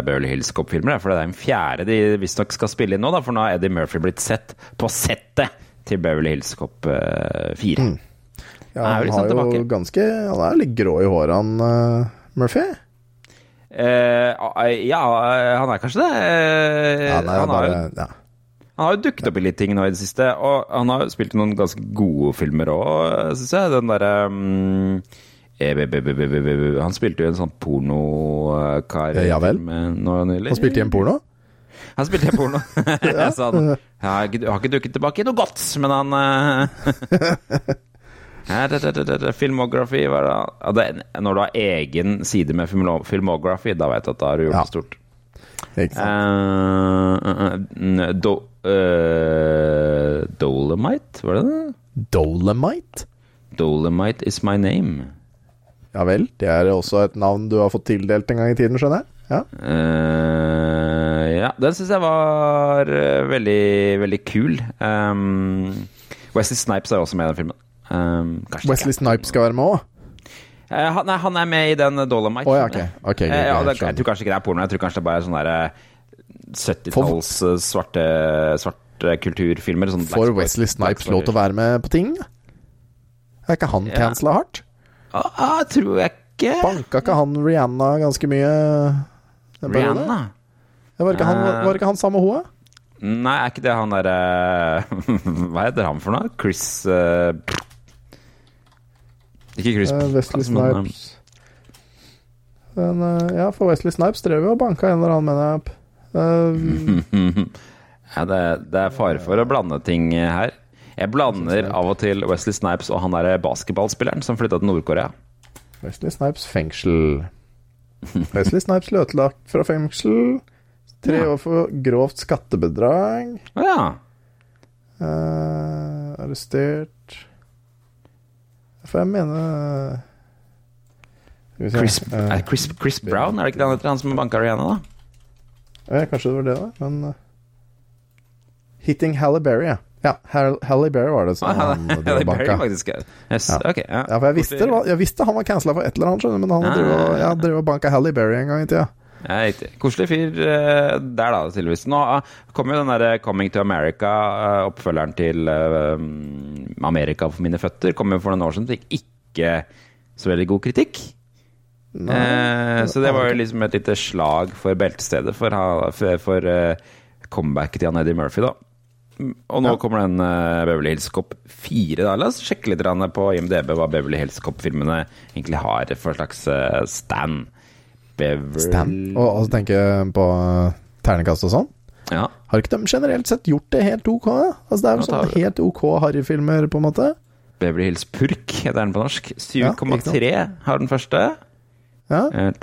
Beverly Hills Cop-filmer. For det er den fjerde de visstnok skal spille inn nå, da, for nå har Eddie Murphy blitt sett på settet til Beverly Hills Cop eh, 4. Ja, Han er han liksom har jo ganske Han er litt grå i håret, han eh, Murphy. Eh, ja, han er kanskje det. Eh, Ja, han er han, har, bare jo- ja. han har jo dukket opp i litt ting nå i det siste, og han har jo spilt i noen ganske gode filmer òg, syns jeg. Den derre um, Han spilte jo en sånn pornokar Ja vel. nå nylig. Han spilte i en porno? Han spilte i en jeg sa han har ikke, har ikke dukket tilbake i noe godt, men han Filmografi ja, det, det, Når du har egen side med filmografi, da vet du at da har du gjort det stort. Eh, eh, do, uh, Dolomite, var det det? Dolomite? Dolomite is my name. Ja vel. Det er også et navn du har fått tildelt en gang i tiden, skjønner jeg? Ja. Eh, ja, den syns jeg var eh, veldig, veldig kul. Um, Wesley Snipes er også med i den filmen. Um, Wesley Snipes skal være med òg? ikke. Eh, han, nei, han er med i den Dolomite. Oh, ja, okay. Okay, uh, ja, det, jeg tror kanskje ikke det er porno. Jeg tror kanskje det bare er sånn derre 70-talls svarte, svarte, kulturfilmer. Sånn Får Wesley Snipes lov til å være med på ting? Er ikke han Ja. cancela hardt? ah, Tror jeg ikke. Banka ikke han Rihanna ganske mye? Rihanna? Var, ikke han, Eh. var ikke han sammen hoa? Nei, er ikke det han derre Hva heter han for noe? Chris uh, Ikke Chris uh, Wesley Snipes. Men, uh, ja, for Wesley Snipes drev jo og banka en eller annen, mener jeg. Uh, ja, det, det er fare for å blande ting her. Jeg blander av og til Wesley Snipes og han derre basketballspilleren som flytta til Nord-Korea. Wesley Snipes fengsel. Wesley Snipes løtelagt fra fengsel. Tre Ja. år for grovt skattebedrag. Ja. Uh, arrestert For jeg mener Chris, uh, er Chris, Chris Brown, er det ikke det han heter? Han som banka Rihanna, da? eh, Kanskje det var det, da. Men uh, Hitting Halle Berry, ja. Ja, Halle Berry var det som Ah, han drev banka. Yes, Ja. Okay, ja. Ja, for jeg visste, var- jeg visste han var cancela for et eller annet, men han Ah. drev og banka Halle Berry en gang i tida. Ja, riktig. Koselig fyr eh, der, da, tydeligvis. Nå ah, kommer jo den derre Coming to America, eh, oppfølgeren til eh, Amerika for mine føtter, kom jo for noen år siden. Fikk ikke så veldig god kritikk. Eh, så det var jo liksom et lite slag for beltestedet for, for, for uh, comebacket til han Eddie Murphy, da. Mm, Og nå Ja. kommer den uh, Beverly Hills Cop 4. Da. La oss sjekke litt på IMDb hva Beverly Hills Cop-filmene egentlig har for slags uh, stand. Beverly Stan. Og, og så tenker jeg på ternekast og sånn. Ja. Har ikke de generelt sett gjort det helt ok? Altså Det er jo sånn helt ok harryfilmer, på en måte. Beverly Hills Purk heter den på norsk. 7,3 ja, har den første. Ja. Det er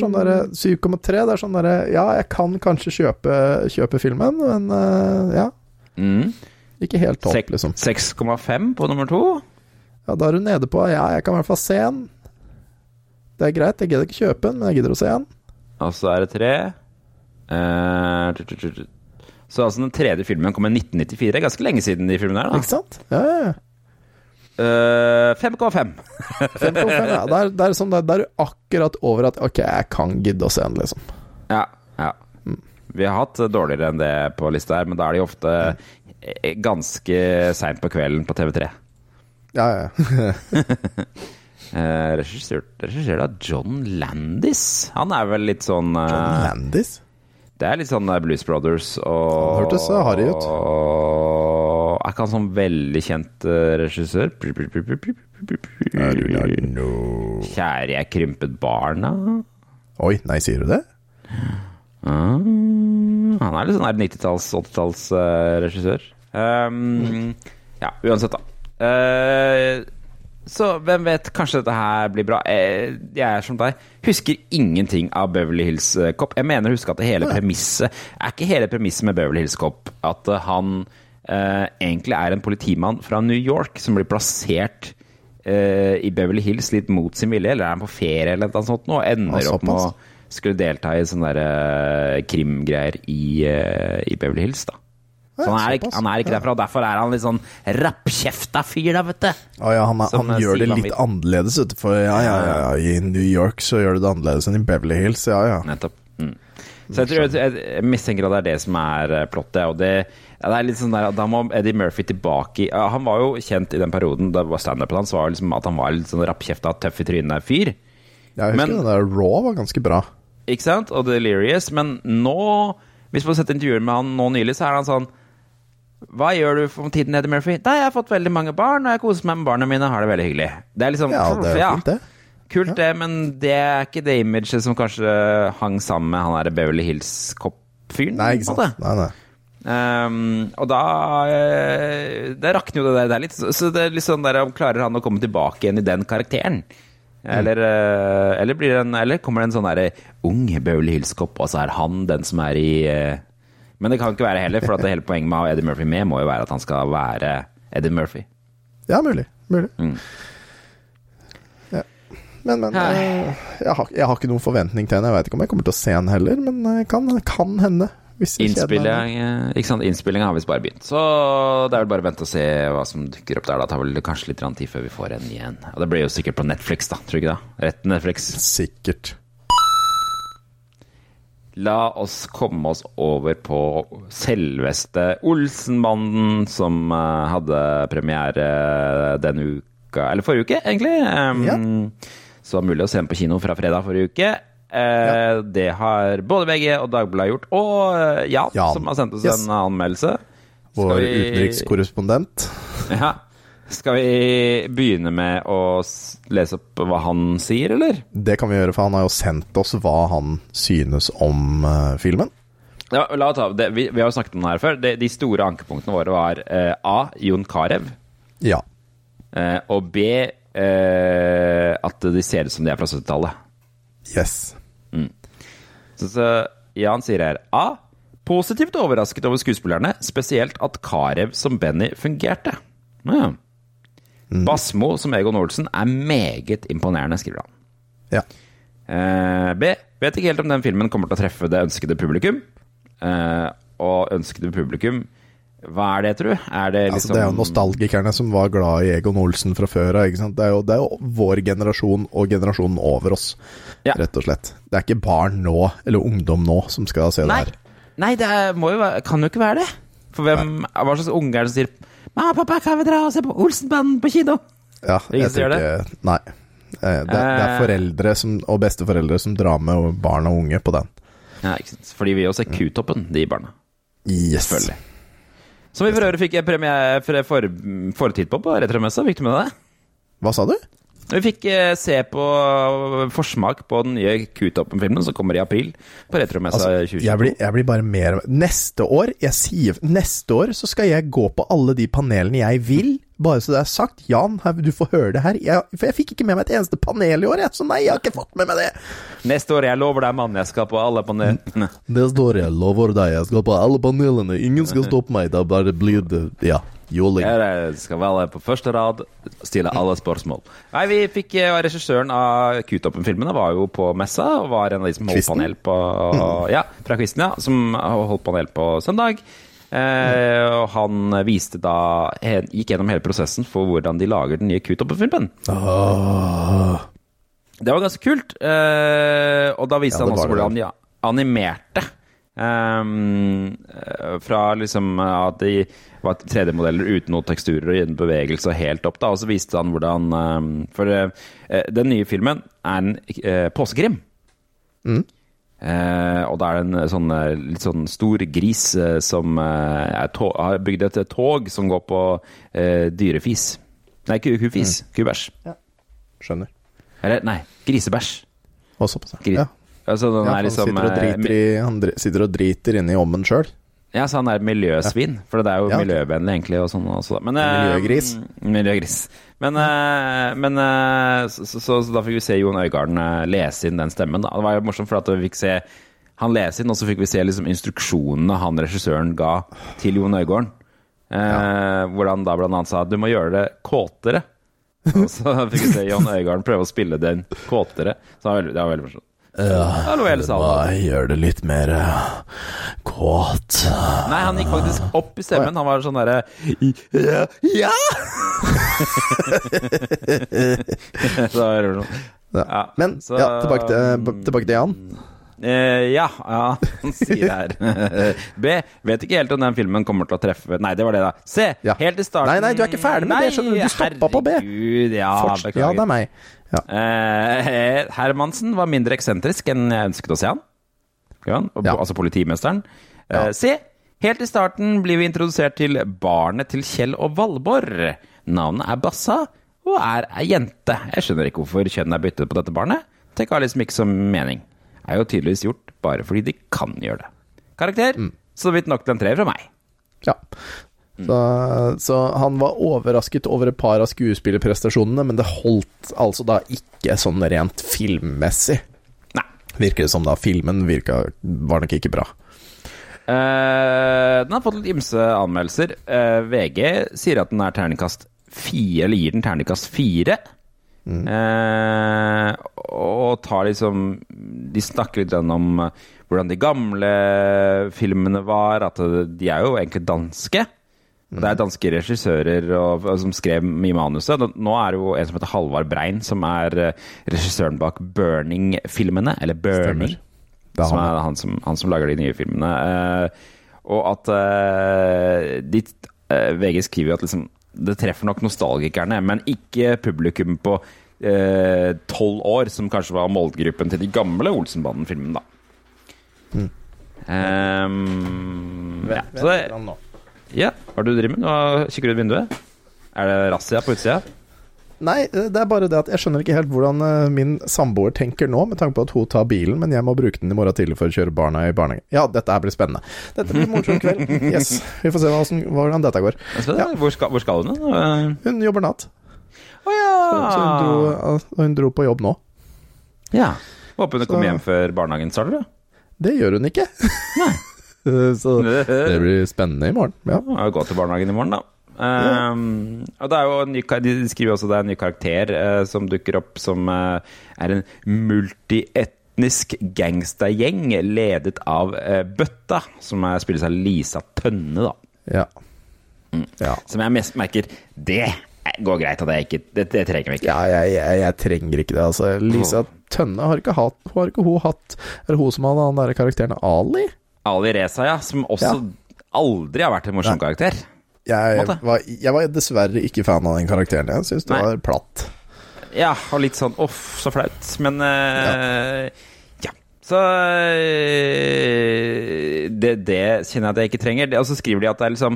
sånn derre 7,3 Det er sånn derre Ja, jeg kan kanskje kjøpe, kjøpe filmen, men ja. Mm. Ikke helt topp, liksom. 6,5 på nummer to. Ja, da er du nede på Ja, jeg kan i hvert fall se den. Det er greit, jeg gidder ikke kjøpe den, men jeg gidder å se den. Og så er det tre. Tu. Så altså den tredje filmen kom i 1994. Ganske lenge siden de filmene her, Ikke sant? Ja, ja, ja. Eh, 5,5. 5,5, ja. Det er, det er sånn, der, der er du akkurat over at Ok, jeg kan gidde å se den, liksom. Ja. ja. Vi har hatt dårligere enn det på lista her, men da er de ofte eh, ganske seint på kvelden på TV3. Ja, ja. Eh, regissert, av John Landis. Han er vel litt sånn eh, John Landis? Det er litt sånn eh, Blues Brothers og hørtes så harry ut. Og er ikke han sånn veldig kjent eh, regissør? Kjære, jeg krympet barna. Oi, nei, sier du det? Mm, han er litt sånn 90-talls, 80-tallsregissør. Um, ja, uansett, da. Eh, så hvem vet, kanskje dette her blir bra. Eh, jeg er som deg, husker ingenting av Beverly Hills eh, Cop. Jeg mener å huske at det hele premisset Er ikke hele premisset med Beverly Hills Cop at eh, han eh, egentlig er en politimann fra New York som blir plassert eh, i Beverly Hills litt mot sin vilje, eller er han på ferie eller noe sånt, og ender opp med å skulle delta i sånne der, eh, krimgreier i, i Beverly Hills, da. Så han er, han er ikke derfra, derfor er han litt sånn rappkjefta fyr, da, vet du. Å ja, han, er, han eh, gjør det litt annerledes, vet du. For ja, ja, ja, ja, i New York så gjør du det annerledes enn i Beverly Hills, ja ja. Nettopp. Mm. Så jeg, tror, jeg, jeg mistenker at det er det som er eh, plottet. Og det, det er litt sånn der, Da må Eddie Murphy tilbake i Han var jo kjent i den perioden da var standupen hans var liksom at han var litt sånn rappkjefta, tøff i trynet-fyr. Jeg husker Men- den der Raw var ganske bra. Ikke sant? Og Delirious. Men nå, hvis man sett intervjuer med han nå nylig, så er han sånn Hva gjør du for tiden, Eddie Murphy? Nei, jeg har fått veldig mange barn, og jeg koser meg med barna mine, har det veldig hyggelig. Det er liksom Ja, det er fint, det. Kult, det, men det er ikke det imaget som kanskje hang sammen med han der Beverly Hills-kopp-fyren. Nei, ikke sant. Nei, nei. Um, og da eh, Det rakner jo det der. Det er litt, så det er litt sånn der om Klarer han å komme tilbake igjen i den karakteren? Eller, mm. eller, blir det en, eller kommer det en sånn derre ung Beverly Hills-kopp, og så er han den som er i eh, Men det kan ikke være heller, for at det hele poenget med å ha Eddie Murphy med må jo være at han skal være Eddie Murphy. Ja, mulig. Mulig. Mm. Ja. Men, men eh, jeg, har, jeg har ikke noen forventning til henne. Jeg veit ikke om jeg kommer til å se henne heller, men det kan, kan hende. Innspilling, eh, ikke sant? Innspillinga har visst bare begynt. Så det er vel bare å vente og se hva som dukker opp der. Da tar vel kanskje litt tid før vi får en igjen. Og det blir jo sikkert på Netflix, da. Tror du ikke det? Rett Netflix. Sikkert. La oss komme oss over på selveste Olsenbanden, som eh, hadde premiere denne uka Eller forrige uke, egentlig. Ja. Så det var mulig å se den på kino fra fredag forrige uke. Ja. Det har både VG og Dagbladet gjort. Og eh, Jan, Jan. som har sendt oss Yes. en anmeldelse. Vår vi- utenrikskorrespondent. Ja. Skal vi begynne med å lese opp hva han sier, eller? Det kan vi gjøre, for han har jo sendt oss hva han synes om uh, filmen. Ja, la oss ta det. Vi, vi har jo snakket om det her før. De, de store ankepunktene våre var uh, A. Jon Carew. Ja. Uh, og B. At de ser ut som de er fra 70-tallet. Yes. Så, så Jan sier her A. Positivt overrasket over skuespillerne, spesielt at Carew som Benny fungerte. Ja. Basmo som Egon Olsen er meget imponerende, skriver han. Ja. Eh, B. Vet ikke helt om den filmen kommer til å treffe det ønskede publikum. Eh, og ønskede publikum Hva er det, tru? Er det liksom Altså, det er jo nostalgikerne som var glad i Egon Olsen fra før av. Det det er jo vår generasjon og generasjonen over oss, Ja. rett og slett. Det er ikke barn nå, eller ungdom nå, som skal se Nei, det her. nei det er, må jo kan jo ikke være det. For hvem, hva slags unge er det som sier 'Mamma, pappa, kan vi dra og se på Olsenbanden på kino?' Ja, jeg tenker det tror ikke Nei. Eh, Det, det er Eh. foreldre som, og besteforeldre som drar med barn og unge på den. Ja, ikke sant? Fordi vi også er Q-toppen, de barna. Yes. Selvfølgelig. Som vi for øvrig fikk premie for, for, fortid på på Retromessa. Fikk du med deg det? Hva sa du? Vi fikk eh, se på forsmak på den nye Q-toppen-filmen som kommer i april. På Retromessa Altså, 2022. jeg, blir, jeg blir bare mer Neste år jeg sier, Neste år så skal jeg gå på alle de panelene jeg vil. Bare så det er sagt. Jan, her, du får høre det her. Jeg, for jeg fikk ikke med meg et eneste panel i år, jeg. Så nei, jeg har ikke fått med meg det. Neste år, jeg lover deg, mann, jeg skal på alle panelene. Neste år, jeg lover deg. Jeg skal på alle panelene. Ingen skal stoppe meg. Da bare blir det Ja, jåling. Jeg skal være på første rad, stille alle spørsmål. Nei, vi fikk eh, Regissøren av Q-toppen-filmene var jo på messa, og var en av de som holdt panel på Ja, fra Kvisten, ja. Som holdt panel på søndag. Eh, og han viste da Gikk gjennom hele prosessen for hvordan de lager den nye Q-toppen-filmen. Åh. Det var ganske kult. Eh, og da viste Ja, han også hvordan de animerte. Eh, fra liksom at de var 3D-modeller uten noen teksturer og uten bevegelse og helt opp. da Og så viste han hvordan um, For uh, den nye filmen er en uh, påskekrim. Mm. Eh, og da er det en sånn eh, litt sånn stor gris eh, som eh, er to har bygd et tog som går på eh, dyrefis. Nei, ku kufis. Mm. Kubæsj. Skjønner. Eller, nei, grisebæsj. Og såpass. Gri- Ja. Altså, den Ja, er han, liksom sitter og eh, driter i, han sitter og driter inni ommen sjøl. Ja, så han er miljøsvin. For det er jo Ja. miljøvennlig, egentlig. Og sånn også. Men, eh, miljøgris. Miljøgris. Men, eh, men eh, så, så, så, da fikk vi se Jon Øigarden lese inn den stemmen. Da. Det var jo morsomt, for at vi fikk se han lese inn, og så fikk vi se liksom instruksjonene han regissøren ga til Jon Øigarden. Ja. Hvor han da blant annet sa du må gjøre det kåtere. Og så fikk vi se Jon Øigarden prøve å spille den kåtere. Så det var veldig morsomt. Ja, salen. gjør det litt mer eh, kåt. Nei, han gikk faktisk opp i stemmen. Han var sånn derre Ja! ja! Så det var sånn. Ja. Men så- ja, tilbake til, tilbake til Jan. Uh, ja, ja, han sier her. B. Vet ikke helt om den filmen kommer til å treffe Nei, det var det, da. C. Ja. Helt i starten Nei, nei, du er ikke ferdig med det, skjønner du. Du stoppa på B. Herregud, ja, Forts- ja, det er meg. Ja. Eh, Hermansen var mindre eksentrisk enn jeg ønsket å se han. Ja. Altså politimesteren. Eh, C. Helt i starten blir vi introdusert til barnet til Kjell og Valborg. Navnet er Bassa og er ei jente. Jeg skjønner ikke hvorfor kjønn er byttet på dette barnet. Det har liksom ikke så mening. Er jo tydeligvis gjort bare fordi de kan gjøre det. Karakter? Mm. Så vidt nok til en treer fra meg. Ja. Så, så han var overrasket over et par av skuespillerprestasjonene, men det holdt altså da ikke sånn rent filmmessig. Nei. Virker det som da filmen virka, var nok ikke bra. Uh, den har fått litt ymse anmeldelser. Uh, VG sier at den er terningkast fire, eller gir den terningkast fire. Eh, og tar liksom De snakker litt om eh, hvordan de gamle filmene var. At eh, de er jo egentlig danske. Det er danske regissører og, og som skrev mye manuset. Nå- Nå er det jo en som heter Halvard Brein, som er eh, regissøren bak Burning-filmene. Eller Burning. Er som er han som, han som lager de nye filmene. Eh, og at eh, de, eh, VG skriver jo at liksom, det treffer nok nostalgikerne, men ikke publikum på eh, tolv år, som kanskje var målgruppen til de gamle Olsenbanden-filmene, da. Mm. Um, ja, så det, ja, hva er det du driver med? Nå kikker du ut vinduet. Er det razzia på utsida? Nei, det er bare det at jeg skjønner ikke helt hvordan eh, min samboer tenker nå, med tanke på at hun tar bilen, men jeg må bruke den i morgen tidlig for å kjøre barna i barnehagen. Ja, dette her blir spennende. Dette blir morsom kveld. Yes. Vi får se hvordan, hvordan dette går. Ja. hvor, skal, hvor skal hun? da? Hun jobber natt, Å ja! så hun dro, Ah. hun dro på jobb nå. ja. Håper hun Så- kommer hjem før barnehagen starter. da. Det gjør hun ikke. så det blir spennende i morgen. Ja. Ja, gå til barnehagen i morgen, da. Um, og det er jo en ny, De skriver også det er en ny karakter uh, som dukker opp, som uh, er en multietnisk gangstergjeng ledet av uh, Bøtta, som er, spilles av Lisa Tønne, da. Ja. ja. Som jeg mest merker Det går greit, at det, er ikke, det, det trenger vi ikke. Ja, jeg, jeg, jeg trenger ikke det, altså. Lisa Tønne har ikke hatt Har ikke hun hatt Er det hun som hadde han der karakteren Ali? Ali Reza, ja, som også aldri har vært en morsom Nei. karakter. Jeg var, jeg var dessverre ikke fan av den karakteren. Jeg syns det Nei. var platt. Ja, og litt sånn uff, så flaut. Men uh, ja. Så eh, det, det kjenner jeg at jeg ikke trenger. Og så skriver de at det er liksom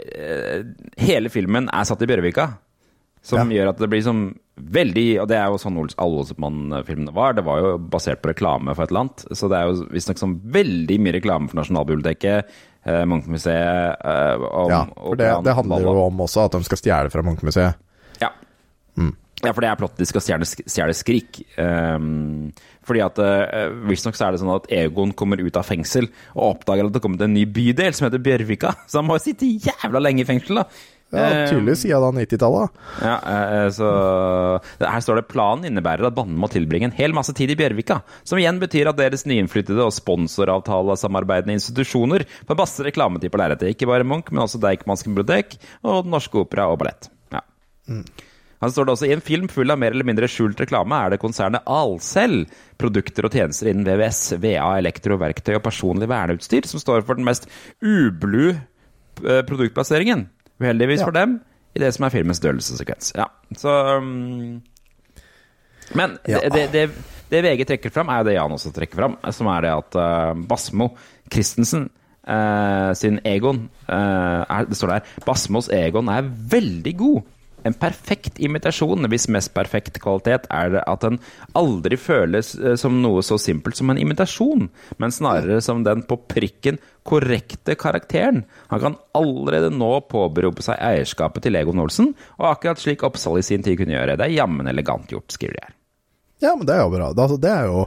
eh, Hele filmen er satt i Bjørvika. Som gjør at det blir sånn veldig Og det er jo sånn alle Olsenmann-filmene var. Det var jo basert på reklame for et eller annet. Så det er jo visstnok sånn veldig mye reklame for Nasjonalbiblioteket, eh, Munchmuseet eh, Ja, for det, det handler jo om også at de skal stjele fra Munchmuseet. Ja. Ja, for det er plott de skal stjele, stjele Skrik. Um, fordi at uh, Visstnok så er det sånn at Egon kommer ut av fengsel og oppdager at det har kommet en ny bydel som heter Bjørvika. Så han må sitte jævla lenge i fengsel, da. Ja, Tydeligvis siden 90-tallet. Ja, eh, så Her står det planen innebærer at banden må tilbringe en hel masse tid i Bjørvika. Som igjen betyr at deres nyinnflyttede og sponsoravtalesamarbeidende institusjoner får masse reklametid på lerretet. Ikke bare Munch, men også Deichmansk bibliotek og Den Norske Opera og Ballett. Ja. Han står det også I en film full av mer eller mindre skjult reklame er det konsernet Alcel, produkter og tjenester innen VVS, VA, elektro, verktøy og personlig verneutstyr, som står for den mest ublu eh, produktplasseringen. Uheldigvis Ja. for dem i det som er filmens dødelsessekvens. Ja, så um, Men Ja. det, det, det, det VG trekker fram, er jo det Jan også trekker fram, som er det at uh, Basmo Christensen uh, sin Egon uh, er, Det står der Basmos Egon er veldig god. En perfekt imitasjon, hvis mest perfekt kvalitet er det at den aldri føles eh, som noe så simpelt som en imitasjon, men snarere som den på prikken korrekte karakteren. Han kan allerede nå påberope seg eierskapet til Egon Olsen, og akkurat slik Oppsal i sin tid kunne gjøre. Det er jammen elegant gjort, skriver de her. Ja, men det er jo bra. Det, altså, det er jo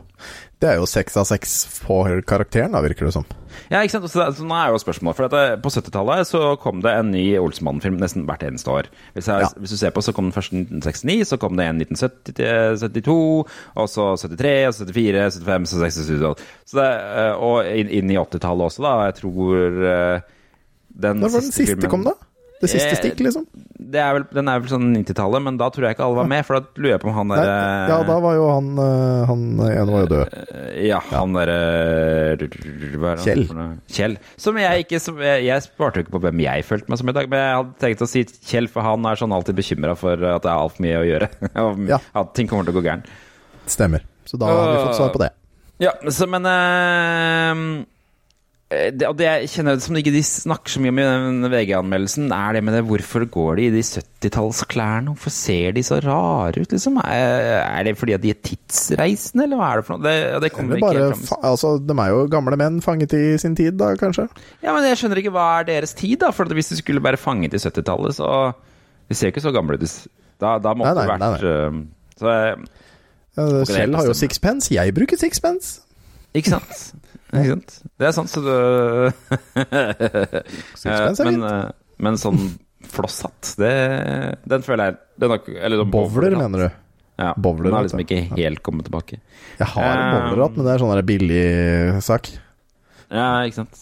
Det er jo seks av seks på karakteren, da, virker det som. Ja, ikke sant? Så, så nå er jo spørsmålet For at det, På 70-tallet så kom det en ny Olsmann-film nesten hvert eneste år. Hvis, jeg, Ja. hvis du ser på, så kom den først i 1969, så kom det en i 1972, og så 73, og så 74, 75, 76, 77 så det, eh, Og inn, inn i 80-tallet også, da. Jeg tror eh, den Når var den siste filmen- kom, da? Det siste Eh, stikk, liksom? Det er vel, den er vel sånn 90-tallet, men da tror jeg ikke alle var med. For da lurer jeg på om han derre ja, da var jo han eh, Han ene var jo død. Ja, han derre er Kjell. Kjell. Som jeg ikke som, Jeg, jeg sparte jo ikke på hvem jeg følte meg som i dag, men jeg hadde tenkt å si Kjell, for han er sånn alltid bekymra for at det er altfor mye å gjøre. Ja. At ting kommer til å gå gærent. Stemmer. Så da har vi fått svar på det. Ja, så, men eh, det, og det jeg kjenner som ikke de snakker så mye om i den VG-anmeldelsen, er det med det hvorfor går de i de 70-tallsklærne? Hvorfor ser de så rare ut, liksom? Er, er det fordi at de er tidsreisende, eller hva er det for noe? Det, det kommer Eller ikke helt altså, de er jo gamle menn fanget i sin tid, da, kanskje? Ja, men jeg skjønner ikke hva er deres tid, da? For hvis de skulle være fanget i 70-tallet, så De ser ikke så gamle ut. Da, da måtte Nei, nei, det vært øh, Så eh, det Kjell har jo sixpence, jeg bruker sixpence. Ikke sant? Ikke sant? Det er sant, så du men, eh, men sånn flosshatt, det Den føler jeg den har, eller sånn Bowler, bowlerhatt. mener du? Ja, Bowler, den har liksom ikke helt kommet tilbake. Jeg har en bowlerhatt, men det er sånn billig sak. Ja, ikke sant?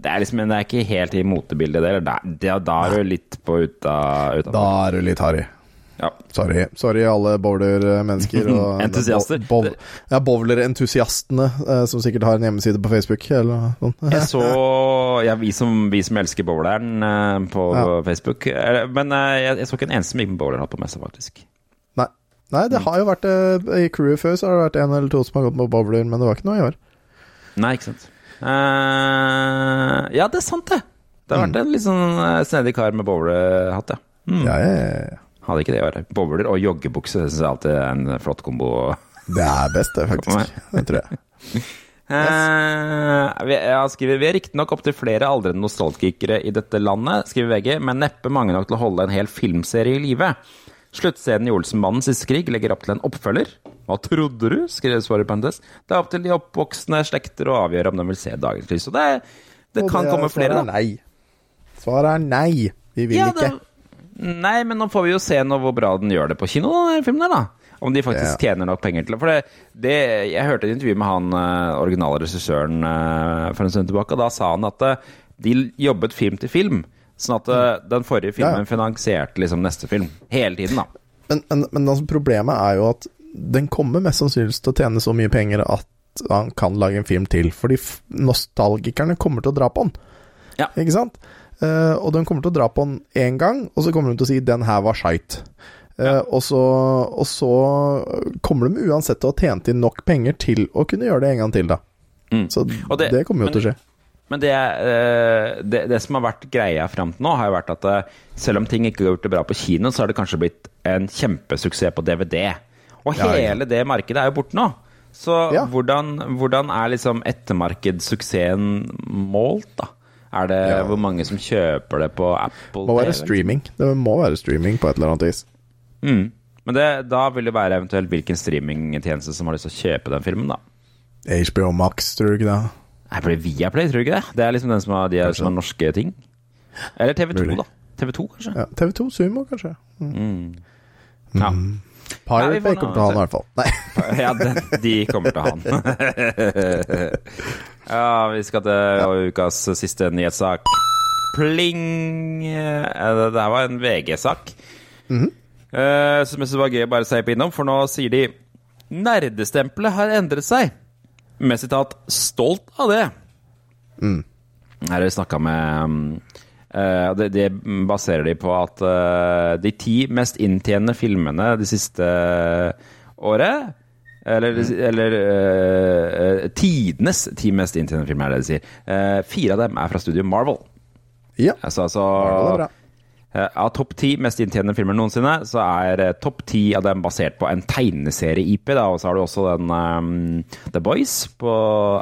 Det er liksom, det er ikke helt i motebildet det. Da, da, da er du litt på uta, uta. Da er du litt harry. Ja. Sorry, sorry alle bowler-mennesker. Entusiaster. Bow, ja, bowler-entusiastene, eh, som sikkert har en hjemmeside på Facebook. Eller sånt. Jeg så ja, vi, som, vi som elsker bowleren eh, på Ja. Facebook. Eh, Men eh, jeg, jeg så ikke en eneste som gikk med bowlerhatt på messa, faktisk. Nei. Nei, det har jo vært eh, I crewet før så har det vært en eller to som har gått med bowler, men det var ikke noe i år. Nei, ikke sant. Uh, ja, det er sant, det. Det har vært en litt sånn snedig kar med bowlerhatt, ja. Mm. Ja, ja, ja. Hadde ikke det i år. Bowler og joggebukse syns jeg alltid er en flott kombo. Det er best, det, faktisk. Det tror jeg. Eh, vi, ja, skriver, vi er riktignok opptil flere aldrende nostalgikere i dette landet, skriver VG, men neppe mange nok til å holde en hel filmserie i live. Sluttscenen i Olsenbandens siste krig legger opp til en oppfølger. Hva trodde du? skrev svaret på Det er opp til de oppvoksende slekter å avgjøre om de vil se dagens lys. Og det, det kan det- komme flere, svaret er da. Nei. Svaret er nei. Vi vil Ja, ikke. det- Nei, men nå får vi jo se nå hvor bra den gjør det på kino, den filmen der, da. Om de faktisk Ja. tjener nok penger til det. For det, det Jeg hørte et intervju med han uh, originale regissøren eh, for en stund tilbake, og da sa han at eh, de jobbet film til film. Sånn at eh, den forrige Ja, ja. filmen finansierte liksom neste film. Hele tiden, da. Men, men, men altså, problemet er jo at den kommer mest sannsynligvis til å tjene så mye penger at han kan lage en film til. Fordi nostalgikerne kommer til å dra på den. Ja. Ikke sant? Eh, og de kommer til å dra på den én gang, og så kommer de til å si 'den her var skeit'. Uh, og, så, og så kommer de uansett til å ha tjent inn nok penger til å kunne gjøre det en gang til, da. Mm. Så det, det- kommer jo men- til å skje. Men det, eh, det, det som har vært greia fram til nå, har jo vært at eh, selv om ting ikke har gjort det bra på kino, så har det kanskje blitt en kjempesuksess på DVD. Og Ja, ja. hele det markedet er jo borte nå. Så Ja. hvordan, hvordan er liksom ettermarkedssuksessen målt, da? Er det Ja. hvor mange som kjøper det på Apple må være TV? streaming. Det må være streaming på et eller annet vis. Mm. Men det, da vil det være eventuelt hvilken streamingtjeneste som har lyst til å kjøpe den filmen, da. HBO Max, tror du ikke det? Nei, blir Viaplay, tror du ikke det? Det er liksom den som har, de som har norske ting. Eller TV2, Mulig. da. TV2, kanskje? Ja, TV2 Sumo, kanskje. Mm. Ja. Pirate Ja, får Bay kommer til å ha den i hvert fall. Nei. ja, de kommer til å ha den. ja, vi skal til ukas siste nyhetssak. Pling! Eh, Det her var en VG-sak. Eh, Som jeg synes var gøy å bare si på innom, for nå sier de Nerdestempelet har endret seg. Med sitat 'stolt av det'. Her har vi snakka med eh, det, det baserer de på at uh, de ti mest inntjenende filmene det siste året Eller, eller eh, tidenes ti mest inntjenende filmer, er det de sier. Eh, fire av dem er fra studio Marvel. Ja, Altså, altså det er bra. eh, Av topp ti mest inntjenende filmer noensinne, så er eh, topp ti av dem basert på en tegneserie-IP. Og så har du også den um, The Boys på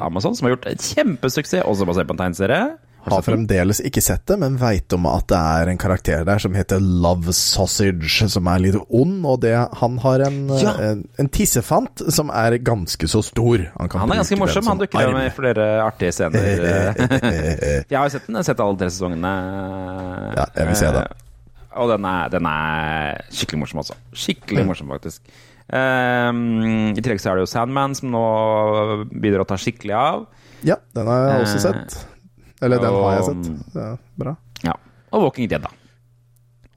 Amazon, som har gjort et kjempesuksess, også basert på en tegneserie. Har fremdeles ikke sett det, men veit om at det er en karakter der som heter Love Sausage, som er litt ond, og det, han har en, Ja. en, en tissefant som er ganske så stor. kan Han er ganske morsom. Han dukker opp med flere artige scener. jeg har jo sett den. Jeg har sett alle tre sesongene. Ja, jeg vil se det. Eh, Og den er, den er skikkelig morsom, altså. Skikkelig morsom, faktisk. Um, I tillegg så er det jo Sandman, som nå begynner å ta skikkelig av. Ja, den har jeg også Eh, sett. Eller den har jeg sett. Ja, bra. Ja. Og Walking Dead, da.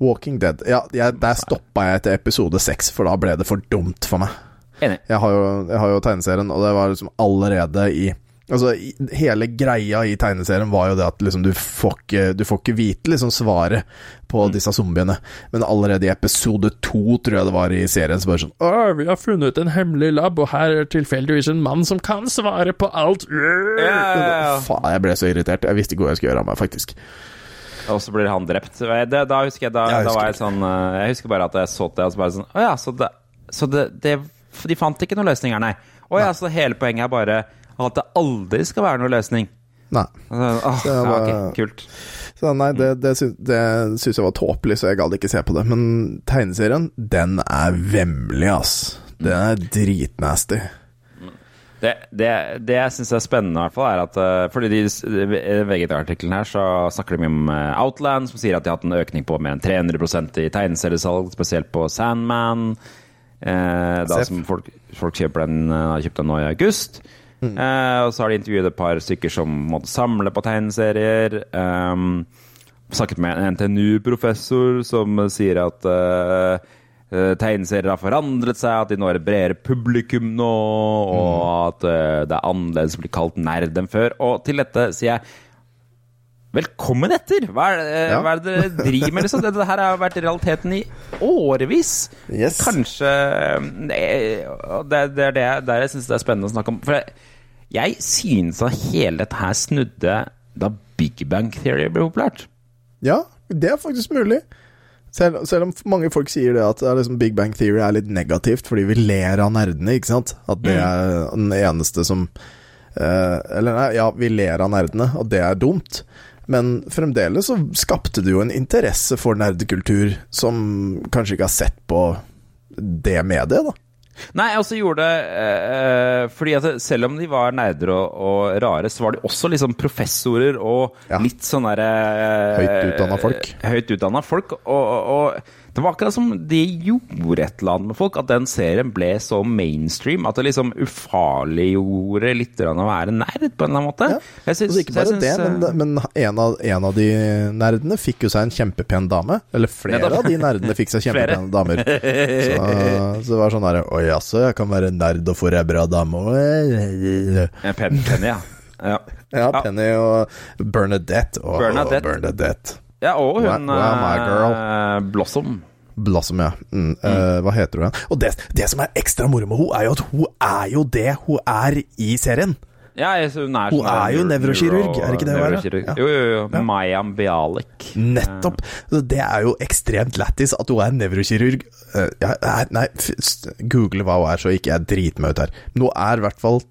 Walking Dead. Ja, jeg, der stoppa jeg etter episode seks, for da ble det for dumt for meg. Enig. Jeg har jo, jeg har jo tegneserien, og det var liksom allerede i Altså, hele greia i tegneserien var jo det at liksom du får ikke, du får ikke vite liksom svaret på disse zombiene, men allerede i episode to, tror jeg det var i serien, så bare sånn Å, vi har funnet en hemmelig lab, og her er tilfeldigvis en mann som kan svare på alt. Yeah. Faen, jeg ble så irritert. Jeg visste ikke hva jeg skulle gjøre av meg, faktisk. Og så blir han drept. Det, da husker jeg da, Jeg da husker var jeg sånn eh, Jeg husker bare at jeg så det, og så bare sånn Å ja, så det, så det, det De fant ikke noen løsninger, nei. Å ja, så hele poenget er bare at det aldri skal være noen løsning. Nei. Altså, åh, Det ja, var- ok, kult. Så nei, det, det, sy det syns jeg var tåpelig, så jeg gadd ikke se på det. Men tegneserien, den er vemmelig, ass. Den er dritnasty. Det, det, det jeg syns er spennende, i hvert fall, er at uh, fordi de, i VGT-artikkelen her så snakker de mye om eh, Outland, som sier at de har hatt en økning på mer enn 300% i tegneseriesalg, spesielt på Sandman. Eh, da som folk, folk kjøper den, eh, har kjøpt den nå i august. Eh, og så har de intervjuet et par stykker som måtte samle på tegneserier. Um, snakket med en NTNU-professor som sier at eh, tegneserier har forandret seg, at de når et bredere publikum nå, og at uh, det er annerledes å bli kalt nerd enn før. Og til dette sier jeg Velkommen etter! Hva er, det, Ja. hva er det dere driver med? Liksom? Dette her har vært realiteten i årevis. Yes. Kanskje Det, det er det der jeg syns det er spennende å snakke om. For jeg, jeg synes at hele dette her snudde da Big Bang Theory ble populært. Ja, det er faktisk mulig. Selv, selv om mange folk sier det at det liksom Big Bang Theory er litt negativt fordi vi ler av nerdene, ikke sant? At det er den eneste som eh, Eller nei, ja, vi ler av nerdene, og det er dumt. Men fremdeles så skapte det jo en interesse for nerdekultur som kanskje ikke har sett på det mediet, da. Nei, jeg også gjorde det eh, fordi at selv om de var nerder og, og rare, så var de også liksom professorer og Ja. litt sånn derre eh, Høyt utdanna folk. Høyt utdanna folk. Og, og, og det var akkurat som de gjorde et eller annet med folk, at den serien ble så mainstream at det liksom ufarliggjorde litt å være nerd, på en eller annen måte. Ja. Syns- Altså, ikke bare bare det, men, eh, men en, av, en av de nerdene fikk jo seg en kjempepen dame. Eller flere Nettopp. av de nerdene fikk seg kjempepene damer. Så, så det var sånn derre Å jaså, jeg kan være nerd og få ei bra dame òg? Pen, Penny, ja. ja. Ja, Penny og Bernadette. Oh, Bernadette. Bernadette. Ja, og hun where, eh, Blossom. Blossom, ja. Mm, eh, hva heter hun? Og det, det som er ekstra moro med henne, er jo at hun er jo det hun er i serien. Ja, hun er, Hun er jo nevrokirurg, er det ikke det hun er. Ja. Jo, jo, jo. Mayam Bialik. Nettopp. Det er jo ekstremt lættis at hun er nevrokirurg. Eh, ja, nei, google hva hun er, så ikke jeg driter meg ut her. Men hun er i hvert fall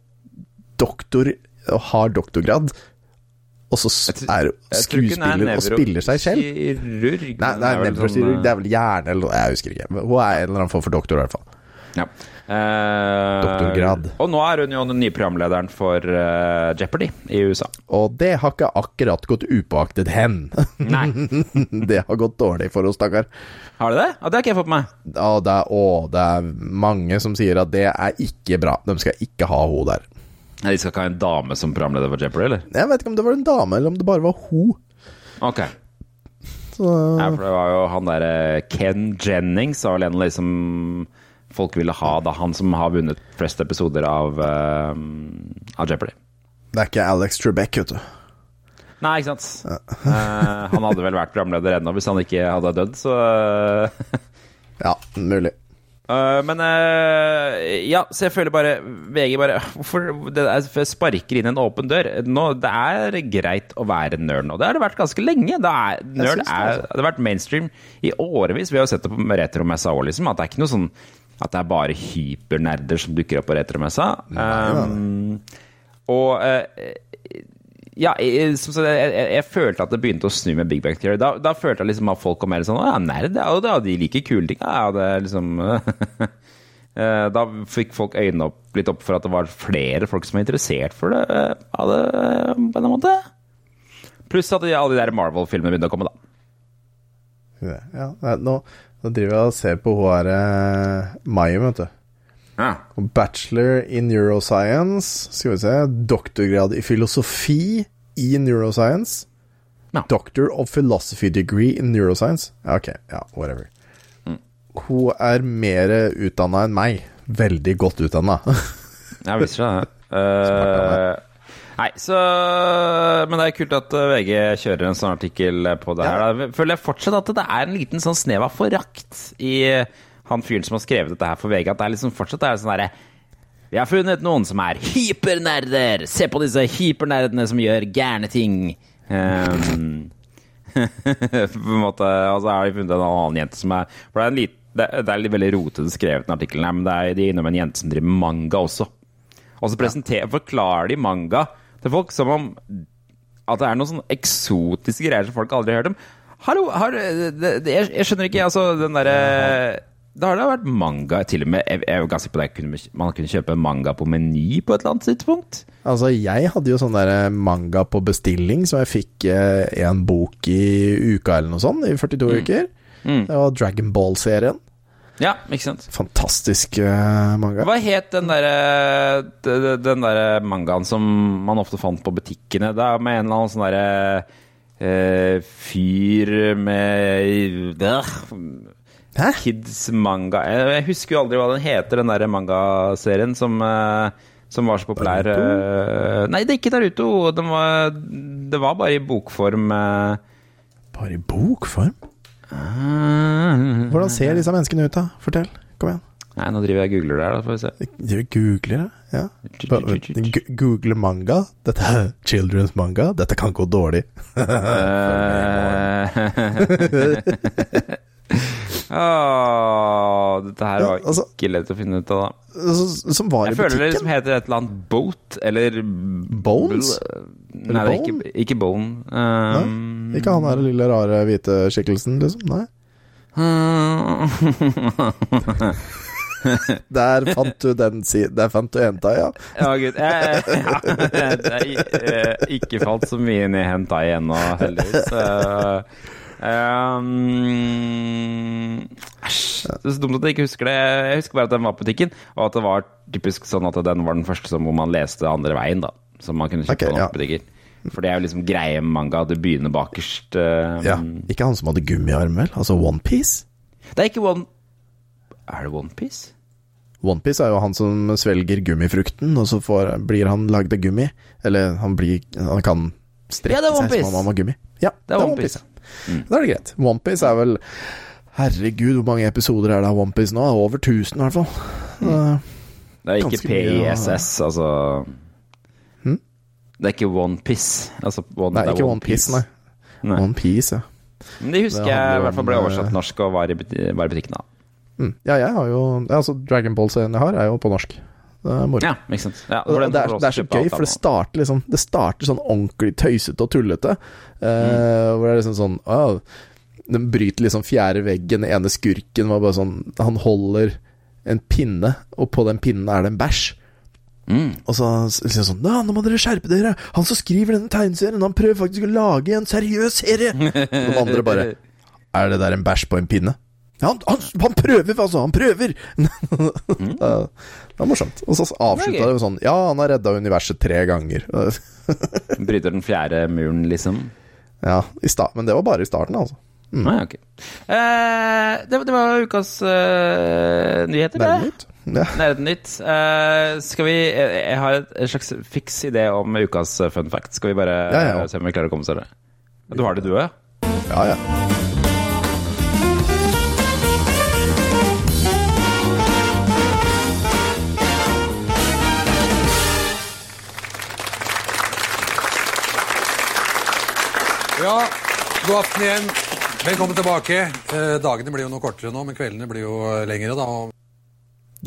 doktor, og har doktorgrad, og så er er skuespiller og spiller seg selv. Kirurg, Nei, nei det er sånn, det er vel hjerne eller jeg husker ikke. Hun er en eller annen form for doktor, i hvert fall. Ja. Eh, Doktorgrad. Og nå er hun jo den nye programlederen for uh, Jeopardy i USA. Og det har ikke akkurat gått upåaktet hen. Nei, det har gått dårlig for oss, stakkar. har det det? Ja, det har ikke jeg fått med meg. Og det er, å, det er mange som sier at det er ikke bra. De skal ikke ha henne der. Nei, De skal ikke ha en dame som programleder for Jeopardy, eller? Jeg vet ikke om det var en dame, eller om det bare var ho. Ok. Så, Ja, for det var jo han derre Ken Jennings var vel en av de som folk ville ha, da han som har vunnet flest episoder av, uh, av Jeopardy. det er ikke Alex Trebek, vet du. Nei, ikke sant. Eh, han hadde vel vært programleder ennå hvis han ikke hadde dødd, så eh, Ja, mulig. Eh, men uh, ja, så jeg føler bare VG bare Hvorfor det er, sparker inn en åpen dør? Nå, det er greit å være nerd nå. Det har det vært ganske lenge. Det er, nerd det, er, altså. det har vært mainstream i årevis. Vi har jo sett det på retromessa òg, liksom. At det er ikke noe sånn at det er bare hypernerder som dukker opp på retromessa. Um, og eh, ja, jeg, som sagt, jeg, jeg, jeg følte at det begynte å snu med Big Bang Theory. Da, da følte jeg liksom at folk kom mer sånn Å ja, nerd, ja, og de liker kule ting. Ja, det er liksom Eh, Da fikk folk øynene opp, litt opp for at det var flere folk som var interessert for det, eh, av det eh, på en måte. Pluss at alle de der Marvel-filmene begynte å komme, da. Ja, nå, nå driver jeg og ser på hun her Mayum, vet du. Ja. Bachelor i neuroscience. Skal vi se Doktorgrad i filosofi i neuroscience. Ja. Doctor of philosophy degree in neuroscience. Ja, ok, ja, whatever. Hun er mer utdanna enn meg. Veldig godt utdanna. jeg visste det. Uh, nei, så Men det er kult at eh, VG kjører en sånn artikkel på det her. Da føler jeg fortsatt at det er en liten sånn snev av forakt i eh, han fyren som har skrevet dette her for VG. At det er liksom fortsatt er sånn derre Vi har funnet noen som er hypernerder! Se på disse hypernerdene som gjør gærne ting! Um, på en måte, og så har de funnet en annen jente som er For det er en liten det, det er veldig rotete skrevet, den artikkelen, her, men det er, de innom en jente som driver manga også. Og så forklarer de manga til folk som om at det er noen sånne eksotiske greier som folk aldri har hørt om. Hallo, har, det, det, jeg, jeg skjønner ikke, altså den derre Da har det vært manga til og med Jeg, jeg er jo ganske på det kunne, Man kunne kjøpe manga på Meny på et eller annet tidspunkt. altså, jeg hadde jo sånn der manga på bestilling, så jeg fikk eh, en bok i uka eller noe sånt, i 42 uker. Det var Dragon Ball-serien. Ja, ikke sant? Fantastisk uh, manga. Hva het den derre de- Den der mangaen som man ofte fant på butikkene? Da med en eller annen sånn derre uh, fyr med øh, Hæ? Kids manga Jeg husker jo aldri hva den heter, den der mangaserien som, eh, som var så populær. eh, Nei, det er ikke Naruto. det var, det var bare i bokform. eh. Bare i bokform? Hvordan Hvordan ser disse menneskene ut, da? Fortell. Kom igjen. Nei, nå driver jeg og googler der, da, får vi se. Du googler det? Ja. Google manga. Dette er children's manga. Dette kan gå dårlig. Eh, Åh, dette her Ja, var altså- ikke lett å finne ut av, da. Som var i butikken? Jeg føler det liksom heter et eller annet Boat, eller Bones? Nei, det er ikke, ikke Bone. Um, Ikke han der lille rare hvite skikkelsen, liksom? Nei. Der fant du den siden. Der fant du hentai, ja. Ja, gud. Jeg, har er eh, ikke falt så mye inn i hentai ennå, heldigvis. Eh, um, Æsj. Det er så dumt at jeg ikke husker det. Jeg husker bare at den var på butikken, og at det var typisk sånn at den var den første som hvor man leste andre veien, da. Som man kunne kjøpe okay, på ja. butikker. For det er jo liksom greie manga, det begynner bakerst. Um, ja. Ikke han som hadde gummiarm, vel? Altså Onepiece? Det er ikke One Er det Onepiece? Onepiece er jo han som svelger gummifrukten, og så får, blir han lagd av gummi. Eller han blir Han kan strekke Ja, er seg som om han var gummi. Ja, Det er One Ja. Da er det greit. Onepiece er vel Herregud, hvor mange episoder er det av Onepiece nå? Over 1000, i hvert fall. Mm. Det er ikke PISS, ja. Altså Hm? Det er ikke One Piece. Altså, one, nei, det er ikke One Piece, nei. Nei. One Piece, ja. Men det husker Det jeg i hvert fall ble oversatt eh, norsk og var i, buti var i butikken da. Mm. Ja, jeg har jo Altså, Dragon Ball-serien jeg har, er jo på norsk. Det er moro. Ja, ikke sant. Ja, det, det, er, det er så gøy, for det starter liksom Det starter sånn ordentlig tøysete og tullete. eh, Hvor det er liksom sånn ah, Den bryter liksom fjerde veggen. Den ene skurken var bare sånn Han holder en pinne, og på den pinnen er det en bæsj. Mm. Og så liksom sånn Nå må dere skjerpe dere! Han som skriver denne tegneserien, han prøver faktisk å lage en seriøs serie! Og de andre bare Er det der en bæsj på en pinne? Ja, han, han, han prøver, altså! Han prøver! det var morsomt. Og så avslutta det med sånn Ja, han har redda universet tre ganger. Bryter den fjerde muren, liksom. ja, Men det var bare i starten, altså. Nei, ok. Eh, det, det var ukas eh, nyheter, det. Ja. Nerdenytt. Uh, skal vi jeg, jeg har et, en slags fiks idé om ukas eh, fun fact. Skal vi bare Ja, ja. eh, se om vi klarer å komme oss over det? Du har det, du òg? ja, ja. Ja, god aften igjen. Velkommen tilbake. Eh, dagene blir jo noe kortere nå, men kveldene blir jo eh, lengre, da.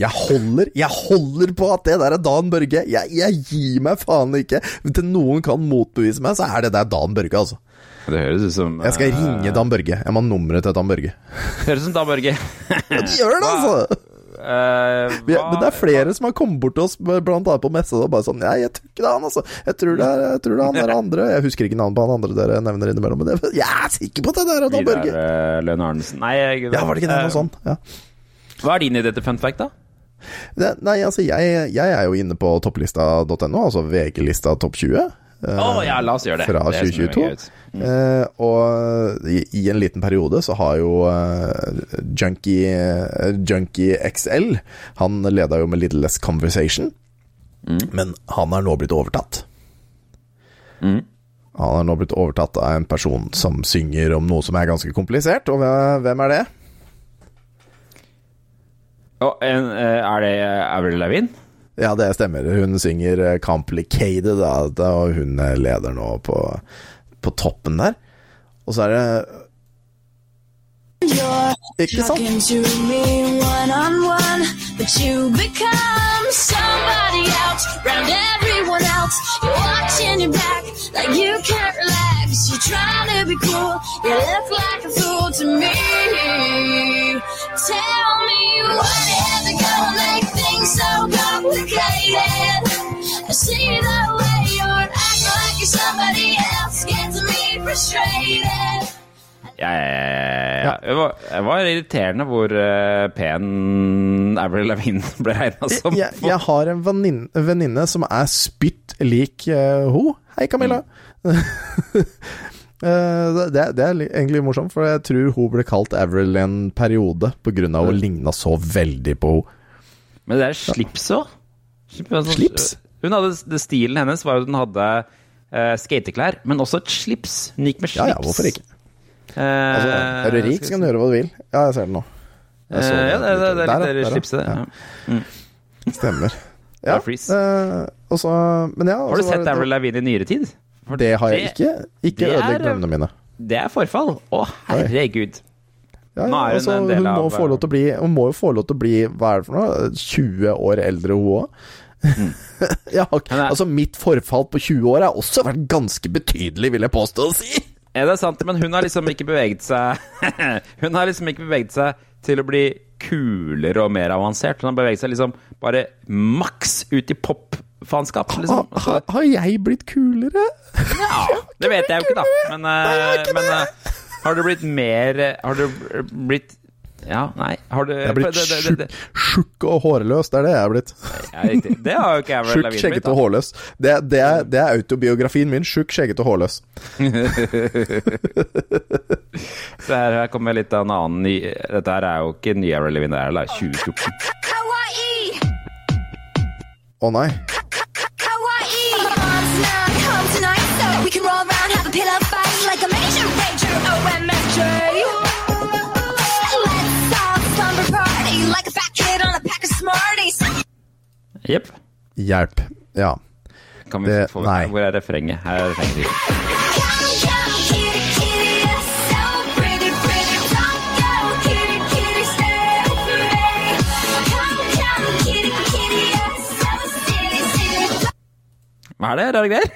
Jeg holder, jeg holder på at det der er Dan Børge. Jeg, jeg gir meg faen ikke. Til noen kan motbevise meg, så er det der Dan Børge, altså. Det høres ut som Jeg skal eh, ringe Dan Børge. Jeg må ha nummeret til Dan Børge. Høres ut som Dan Børge. Ja, de gjør det, altså! Eh, Vi, hva- men det er flere som har kommet bort til oss, blant annet på messa, og bare sånn Nei, jeg tror ikke det er han, altså. Jeg tror det er, jeg tror det er han der andre. Jeg husker ikke navnet på han andre dere nevner innimellom, men det, jeg er sikker på at det der er Dan Børge. uh, Lønn Arnesen Nei, jeg, Ja, var det ikke det eh, noe sånt? Ja. Hva er din idé til fun fact, da? Det, nei, altså, jeg, jeg er jo inne på topplista.no, altså VG-lista topp 20. Å ja, la oss gjøre det. Fra Det er så mye 2022. Mm. ut. Eh, og i, i en liten periode så har jo uh, Junkie, uh, Junkie XL Han leda jo med Little Less Conversation, men han er nå blitt overtatt. Mm. Han er nå blitt overtatt av en person som synger om noe som er ganske komplisert, og hvem, er det? Oh, en, er det Avril Lavigne? Ja, det stemmer. Hun synger eh, 'Complicated', da, og hun er leder nå på, på toppen der. Og så er det Ikke sant? One. You're trying to be cool, you look like a fool to me. Tell me what it gonna make things so complicated? I see the way you're acting like you're somebody else, gets me frustrated. Ja, ja, ja. Det, var, det var irriterende hvor uh, pen Avril Lavigne ble regna som. jeg, jeg har en venninne, som er spytt lik uh, ho. Hei, Camilla. Eh, det, det det er egentlig morsomt, for jeg tror hun ble kalt Avril en periode pga. hun ligna så veldig på henne. Men det er slips òg. Slips? Hun hadde, det Stilen hennes var at hun hadde uh, skateklær, men også et slips. Hun gikk med slips. Ja ja, hvorfor ikke? Uh, Altså, er du rik, så kan du gjøre hva du vil. Ja, jeg ser det nå. Uh, ja, det, det, det er litt der, det der, slipset. ja. Ja. Stemmer. Er Ja, uh, og så Men ja. Har du sett Avril Lavigne i nyere tid? For Det har jeg ikke. Ikke det ødelegg drømmene mine. Det er forfall. Å, herregud. Ja, ja, hun altså, hun, må få lov til å bli, hun må jo få lov til å bli Hva er det for noe? 20 år eldre, hun òg? det- altså, mitt forfall på 20 år har også vært ganske betydelig, vil jeg påstå å si. Er det sant? Men hun har liksom ikke beveget seg Hun har liksom ikke beveget seg til å bli kulere og mer avansert. Hun har beveget seg liksom bare maks ut i pop-faenskap. Ha, Liksom. ha, har jeg blitt kulere? Ja, det vet jeg jo ikke, da. Men, eh, men eh, har du blitt mer eh, Har du blitt Ja, nei Har du Jeg er blitt det, det, det, tjukk og hårløs, det er det jeg er blitt. ja, det har jo ikke Avril Tjukk, skjeggete og hårløs. Det, det, er, det er autobiografien min. Tjukk, skjeggete og hårløs. Så her, her kommer litt av en annen ny Dette her er jo ikke ny Avril Lavigne, det er 2014. Å Å nei. Roll around, have a pillow fight like a major rager. OMFJ. Let's all slumber party like a fat kid on a pack of Smarties. Jepp. Hjelp. Ja. Kan vi Det- få nei. Hvor er refrenget? Her er refrenget. Come, come, kitty, kitty, you're so pretty, pretty. Don't go, kitty, kitty, stay for me. Come, come, kitty, kitty, you're so silly, silly. Hva er det? Rare greier?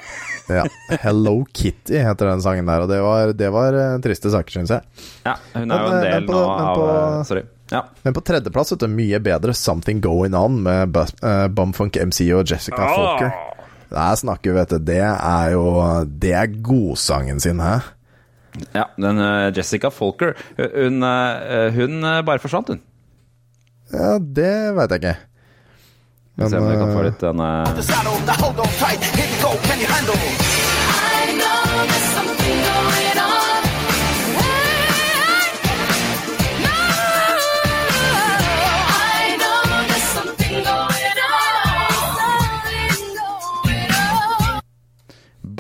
Ja. Hello Kitty heter den sangen der, og det var, det var eh, triste saker, syns jeg. Ja, hun er jo en eh, del på- nå men av på- eh, Sorry. Ja. Men på tredjeplass, er det mye bedre Something Going On med uh, Bumfunk MC og Jessica Folker. Der snakker vi, vet du. Det er jo Det er godsangen sin, hæ? ja den Jessica Folker, hun, eh, hun bare forsvant, hun. Ja, det veit jeg ikke. Men, vi se om vi kan få litt den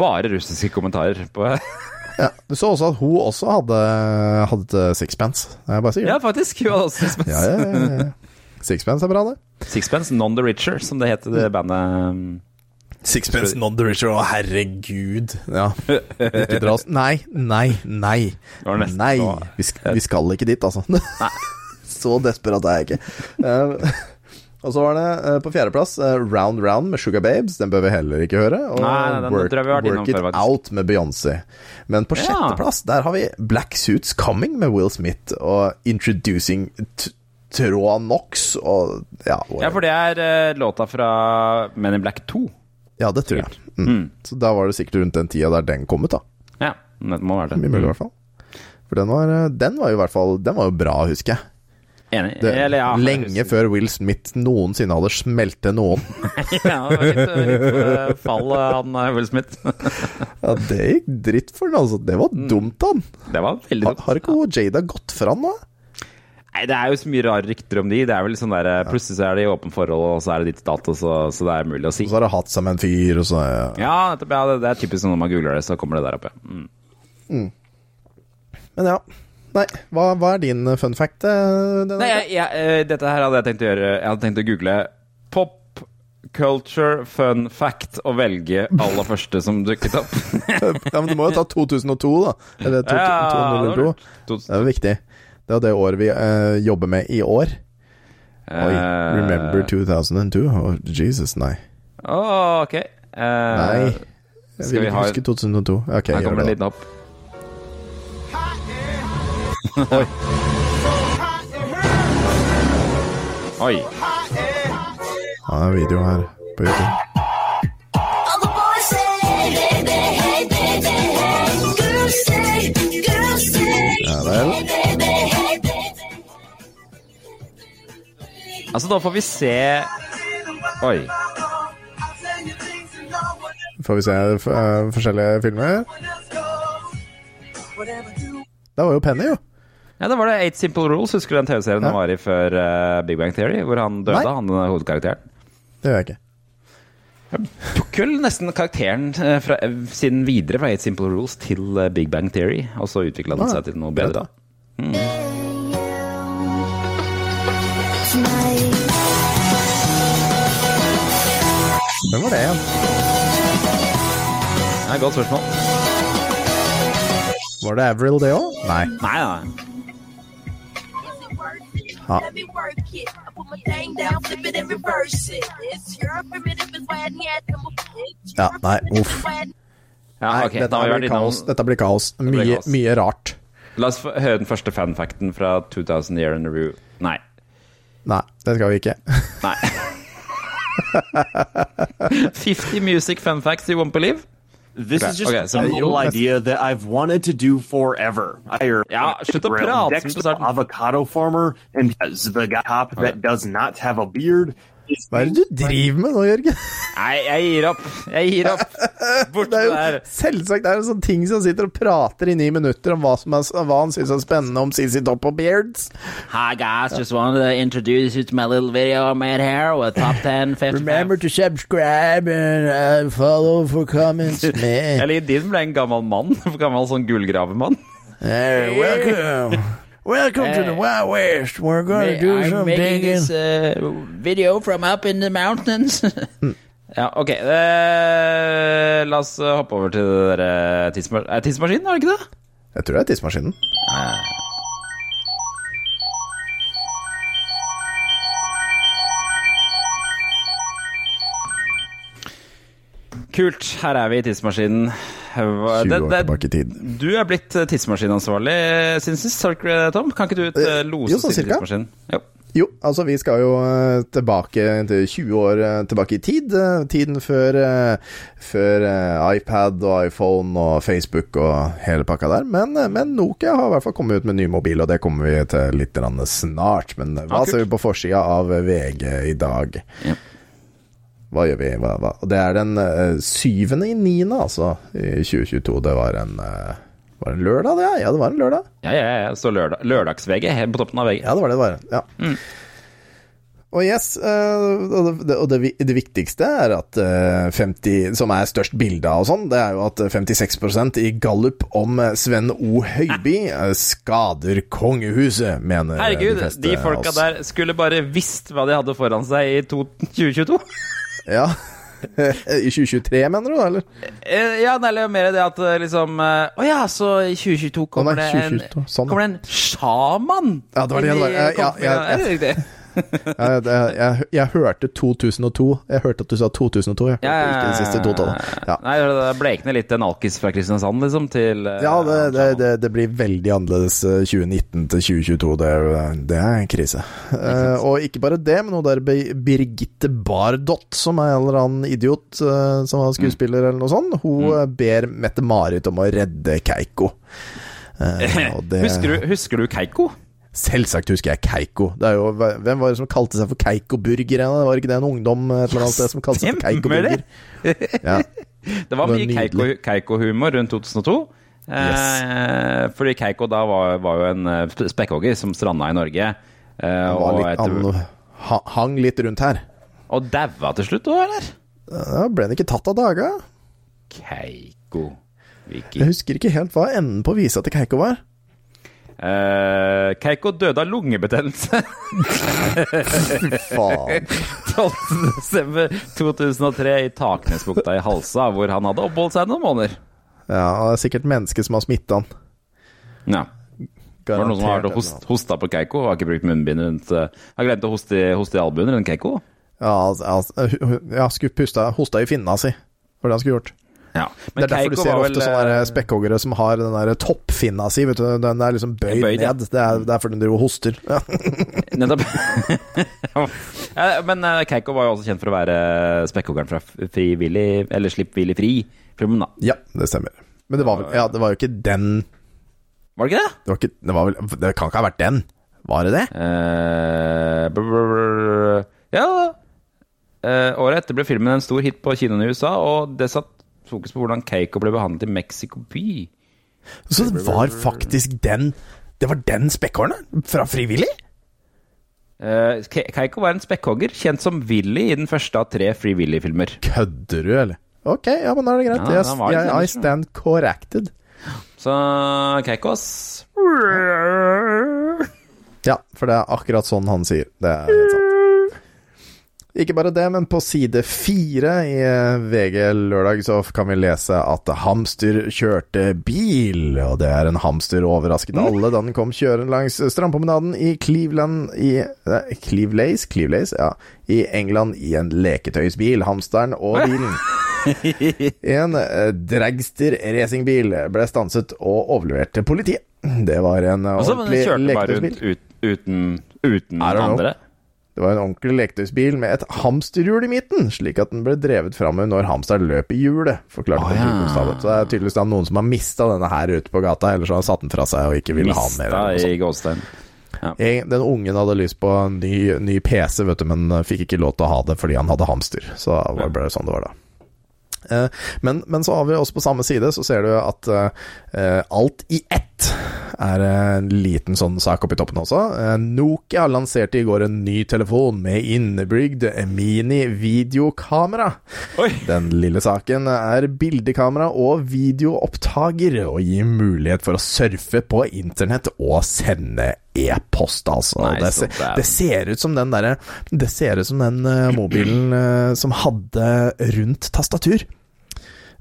Bare russiske kommentarer på ja, Du så også at hun også hadde, hadde sixpence. Jeg bare sier Ja, faktisk. Hun hadde også Sixpence. Ja, ja, ja, ja. Sixpence er bra, det. Sixpence Non The Richer, som det het det bandet. Sixpence non the richer. Å, herregud. Ja. Ikke dra oss Nei, nei, nei. Nei. Vi, sk vi skal ikke dit, altså. Nei. Så desperat er jeg ikke. Og så var det eh, på fjerdeplass eh, Round Round med Sugar Babes. Den bør vi heller ikke høre. Og Nei, nei, den Work, vi Work It før. Out med Beyoncé. Men på Ja. sjetteplass der har vi Black Suits Coming med Will Smith og Introducing Troa Knox og ja, Ja, for det er eh, låta fra Men in Black 2. ja, det tror jeg. Mm. Så da var det sikkert rundt den tida der den kom ut, da. Ja, det må være det. Mye mulig, i hvert fall. For den var, den var jo i hvert fall Den var jo bra, husker jeg. Enig. Det, Eller, ja, lenge før Will Smith noensinne hadde smelt til noen. ja, det var litt, litt eh, fall han eh, Will Smith. Ja, det gikk dritt for den, altså. Det var dumt, han. Det var veldig Har, har ikke Jada gått fra han nå? Nei, Det er jo så mye rare rykter om de. Det er vel sånn der, eh, Plutselig så er de i åpent forhold, og så er det ditt dato, så, så det er mulig å si. Og så har de hatt seg med en fyr, og så ja. Ja, nettopp. Ja, det, det er typisk når man googler det, så kommer det der oppe. Mm. Men ja. Nei, hva, hva er din fun fact? eh, Nei, jeg, jeg, eh, dette her hadde jeg tenkt å gjøre. Jeg hadde tenkt å google pop culture fun fact og velge aller første som dukket opp. ja, men du må jo ta 2002, da. Eller to, Ja, 2002. Det er jo viktig. Det er det året vi uh, jobber med i år. Oi. Eh, Remember 2002? Oh, Jesus, nei. Å, ok. Uh, Nei. Jeg vil vi ikke ha- huske 2002. Ok, Her kommer det en liten hopp. Oi. Oi. Ja, det er video her på YouTube. Ja vel. Altså, da får vi se Oi. Får vi se eh, forskjellige filmer. Der var jo Penny, jo. Ja, det var det Eight Simple Rules. Husker du den TV-serien han var i før uh, Big Bang Theory? Hvor han døde, Nei. han eh, hovedkarakteren. Det gjør jeg ikke. Jeg Tok vel nesten karakteren eh, fra, siden videre fra Eight Simple Rules til Big Bang Theory, og så utvikla den Ah, seg til noe bedre. Hvem var det igjen? Ja, godt spørsmål. Var det Avril, det òg? Nei. Nei, nei. Ja. Let me work. I put my thing down, flip it and reverse it. It's your primitive is why I need them. Ja, nei, uff. Ja, okay, Nei, dette, blir kaos. dette blir kaos. blir Mye, kaos. mye rart. La oss høre den første fanfacten fra 2000 Year in Review. Nei. Nei, det skal vi ikke. Nei. 50 music fun facts you won't believe. This Okay, is just okay, so a little idea that I've wanted to do forever. I hear Ja, slutt å prate, next som du avocado farmer and the guy cop that does not have a beard. Hva er det du driver med nå, Jørgen? Nei, jeg gir opp. Jeg gir opp. Bort Det er det jo selvsagt det er en sånn ting som sitter og prater i ni minutter om hva, som er, hva han syns er spennende om CC Top og Beards. Hi guys, just wanted to introduce you to my little video I made here with top 10, 55. to subscribe and uh, follow for comments. Jeg liker din ble en gammel mann. Gammel sånn gullgravemann. welcome. Welcome to the Wild West. We're going to do some digging. uh, video from up in the mountains. ja, ok. Uh, la oss eh, hoppe over til det der eh, tidsma eh, tidsmaskinen, er det ikke det? Jeg tror det er tidsmaskinen. Kult, her er vi i tidsmaskinen. Hva- 20 år det- tilbake i tid. Du er blitt eh, tidsmaskinansvarlig siden sist, det, Tom? Kan ikke du eh, Eh, lose jo, oss sånn tidsmaskinen? Jo. Jo, altså vi skal jo eh, tilbake til 20 år eh, tilbake i tid. eh, Tiden før, eh, før eh, iPad og iPhone og Facebook og hele pakka der. Men, eh, men Nokia har i hvert fall kommet ut med ny mobil, og det kommer vi til litt snart. Men eh, hva ah, ser vi på forsida av VG i dag? Ja. Hva gjør vi? Hva, hva? Og Det er den eh, syvende i niende, altså, i 2022. Det var en eh, Var en lørdag, det? Ja, det var en lørdag. Ja, ja, ja. Så lørdag, lørdags-VG helt på toppen av VG. Ja, det var det det var. Ja. Mm. Og yes, eh, og, det, og det, det viktigste er at eh, 50, som er størst bilde av og sånn, det er jo at 56% i gallup om Sven O. Høiby skader kongehuset, mener Herregud, de de folka der skulle bare visst hva de hadde foran seg i to- 2022. Ja. I 2023, mener du, eller? Eh, Ja, det er mer det at eh, liksom eh, Å ja, så i 2022 kommer, nei, det, en, 2022, sånn, kommer det en sjaman? Ja, det var det det var. Ja, ja, ja, ja. Jeg, jeg, jeg, jeg hørte 2002. Jeg hørte at du sa 2002. Jeg hørte Ja, ikke de siste to. Ja. Nei, det blekner litt en alkis fra Kristiansand, liksom, til eh, Ja, det, det, det, det blir veldig annerledes eh, 2019 til 2022. Det er, det en krise. Uh, og ikke bare det, men hun der Birgitte Bardot, som er en eller annen idiot uh, som var skuespiller eller noe sånt, hun Mm. eh, ber Mette-Marit om å redde Keiko. Uh, det- husker, du, husker du Keiko? Selvsagt husker jeg Keiko. Det jo, hvem var det som kalte seg for Keiko-burger? Var ikke det en ungdom et eller annet sted som kalte seg for Keiko-burger? Ja. Det var mye Keiko-humor Keiko-humor rundt 2002. Eh, fordi Keiko da var, var jo en eh, spekkhogger som stranda i Norge. Eh, og, litt, etter, han hang litt rundt her. og daua til slutt òg, eller? Da ble han ikke tatt av daga. Keiko Viki. Jeg husker ikke helt hva enden på visa til Keiko var. Eh, Keiko døde av lungebetennelse Faen. 12.12.2003 i Taknesbukta i Halsa, hvor han hadde oppholdt seg noen måneder. Ja, og det er sikkert mennesker som har smitta han. Ja. Var det noen som har Garantert, host, hosta på Keiko? Har ikke brukt munnbind rundt eh, Har glemt å hoste, hoste i albuen rundt Keiko? Ja, altså, altså, ja skulle pusta, hosta i finna si. Var det han skulle gjort. Ja. det er derfor du ser ofte sånne der spekkhoggere som har den der toppfinna si. Vet du, Den er liksom bøyd, Bøyd, ja. ned. Det er derfor den driver og hoster. Ja. Nettopp. ja, men eh, Keiko var jo også kjent for å være spekkhoggeren fra Frivillig Eller Slipp Willy Fri. Filmen, da. ja, det stemmer. Men det var vel Ja, det var jo ikke den Var det ikke det? Det, var ikke, det, var vel, det kan ikke ha vært den. Var det det? Uh, brr, brr. ja. Uh, året etter ble filmen en stor hit på kinoene i USA, og det satt fokus på hvordan Keiko ble behandlet i Mexico by. Så det var faktisk den Det var den spekkhåren fra Frivillig? Eh, Keiko var en spekkhogger, kjent som Willy i den første av tre Free Willy-filmer. Kødder du, eller? Ok, ja, men da er det greit. Ja, jeg, jeg, I stand corrected. Så Keikos Ja, for det er akkurat sånn han sier. Det er helt sant. Ikke bare det, men på side fire i eh, VG lørdag så kan vi lese at hamster kjørte bil, og det er en hamster overrasket alle da den kom kjørende langs strandpromenaden i Cleveland i eh, Clevelace? Clevelace, ja. I England i en leketøysbil. Hamsteren og bilen. En eh, dragster racingbil ble stanset og overlevert til politiet. Det var en ordentlig Og så men den kjørte bare leketøysbil. rundt ut, uten, uten andre? know. Det var en ordentlig lektøysbil med et hamsterhjul i midten, slik at den ble drevet framover når hamsteren løp i hjulet, forklarte oh, ja. Så det er tydeligvis da noen som har mista denne her ute på gata, eller så har satt den fra seg og ikke ville ha den mer. Mista i Gåstein. Jeg- Den ungen hadde lyst på en ny, ny PC, vet du, men eh, fikk ikke lov til å ha det fordi han hadde hamster. Så det ble sånn det var da. Eh, Men, men så har vi også på samme side, så ser du at eh, alt i ett er en liten sånn sak oppi toppen også. Eh, Nokia lanserte i går en ny telefon med innebygd mini-videokamera. Den lille saken er bildekamera og videoopptaker, og gir mulighet for å surfe på internett og sende e-post, altså. Nei, det, så se, det ser ut som den derre Det ser ut som den eh, mobilen eh, som hadde rundt tastatur.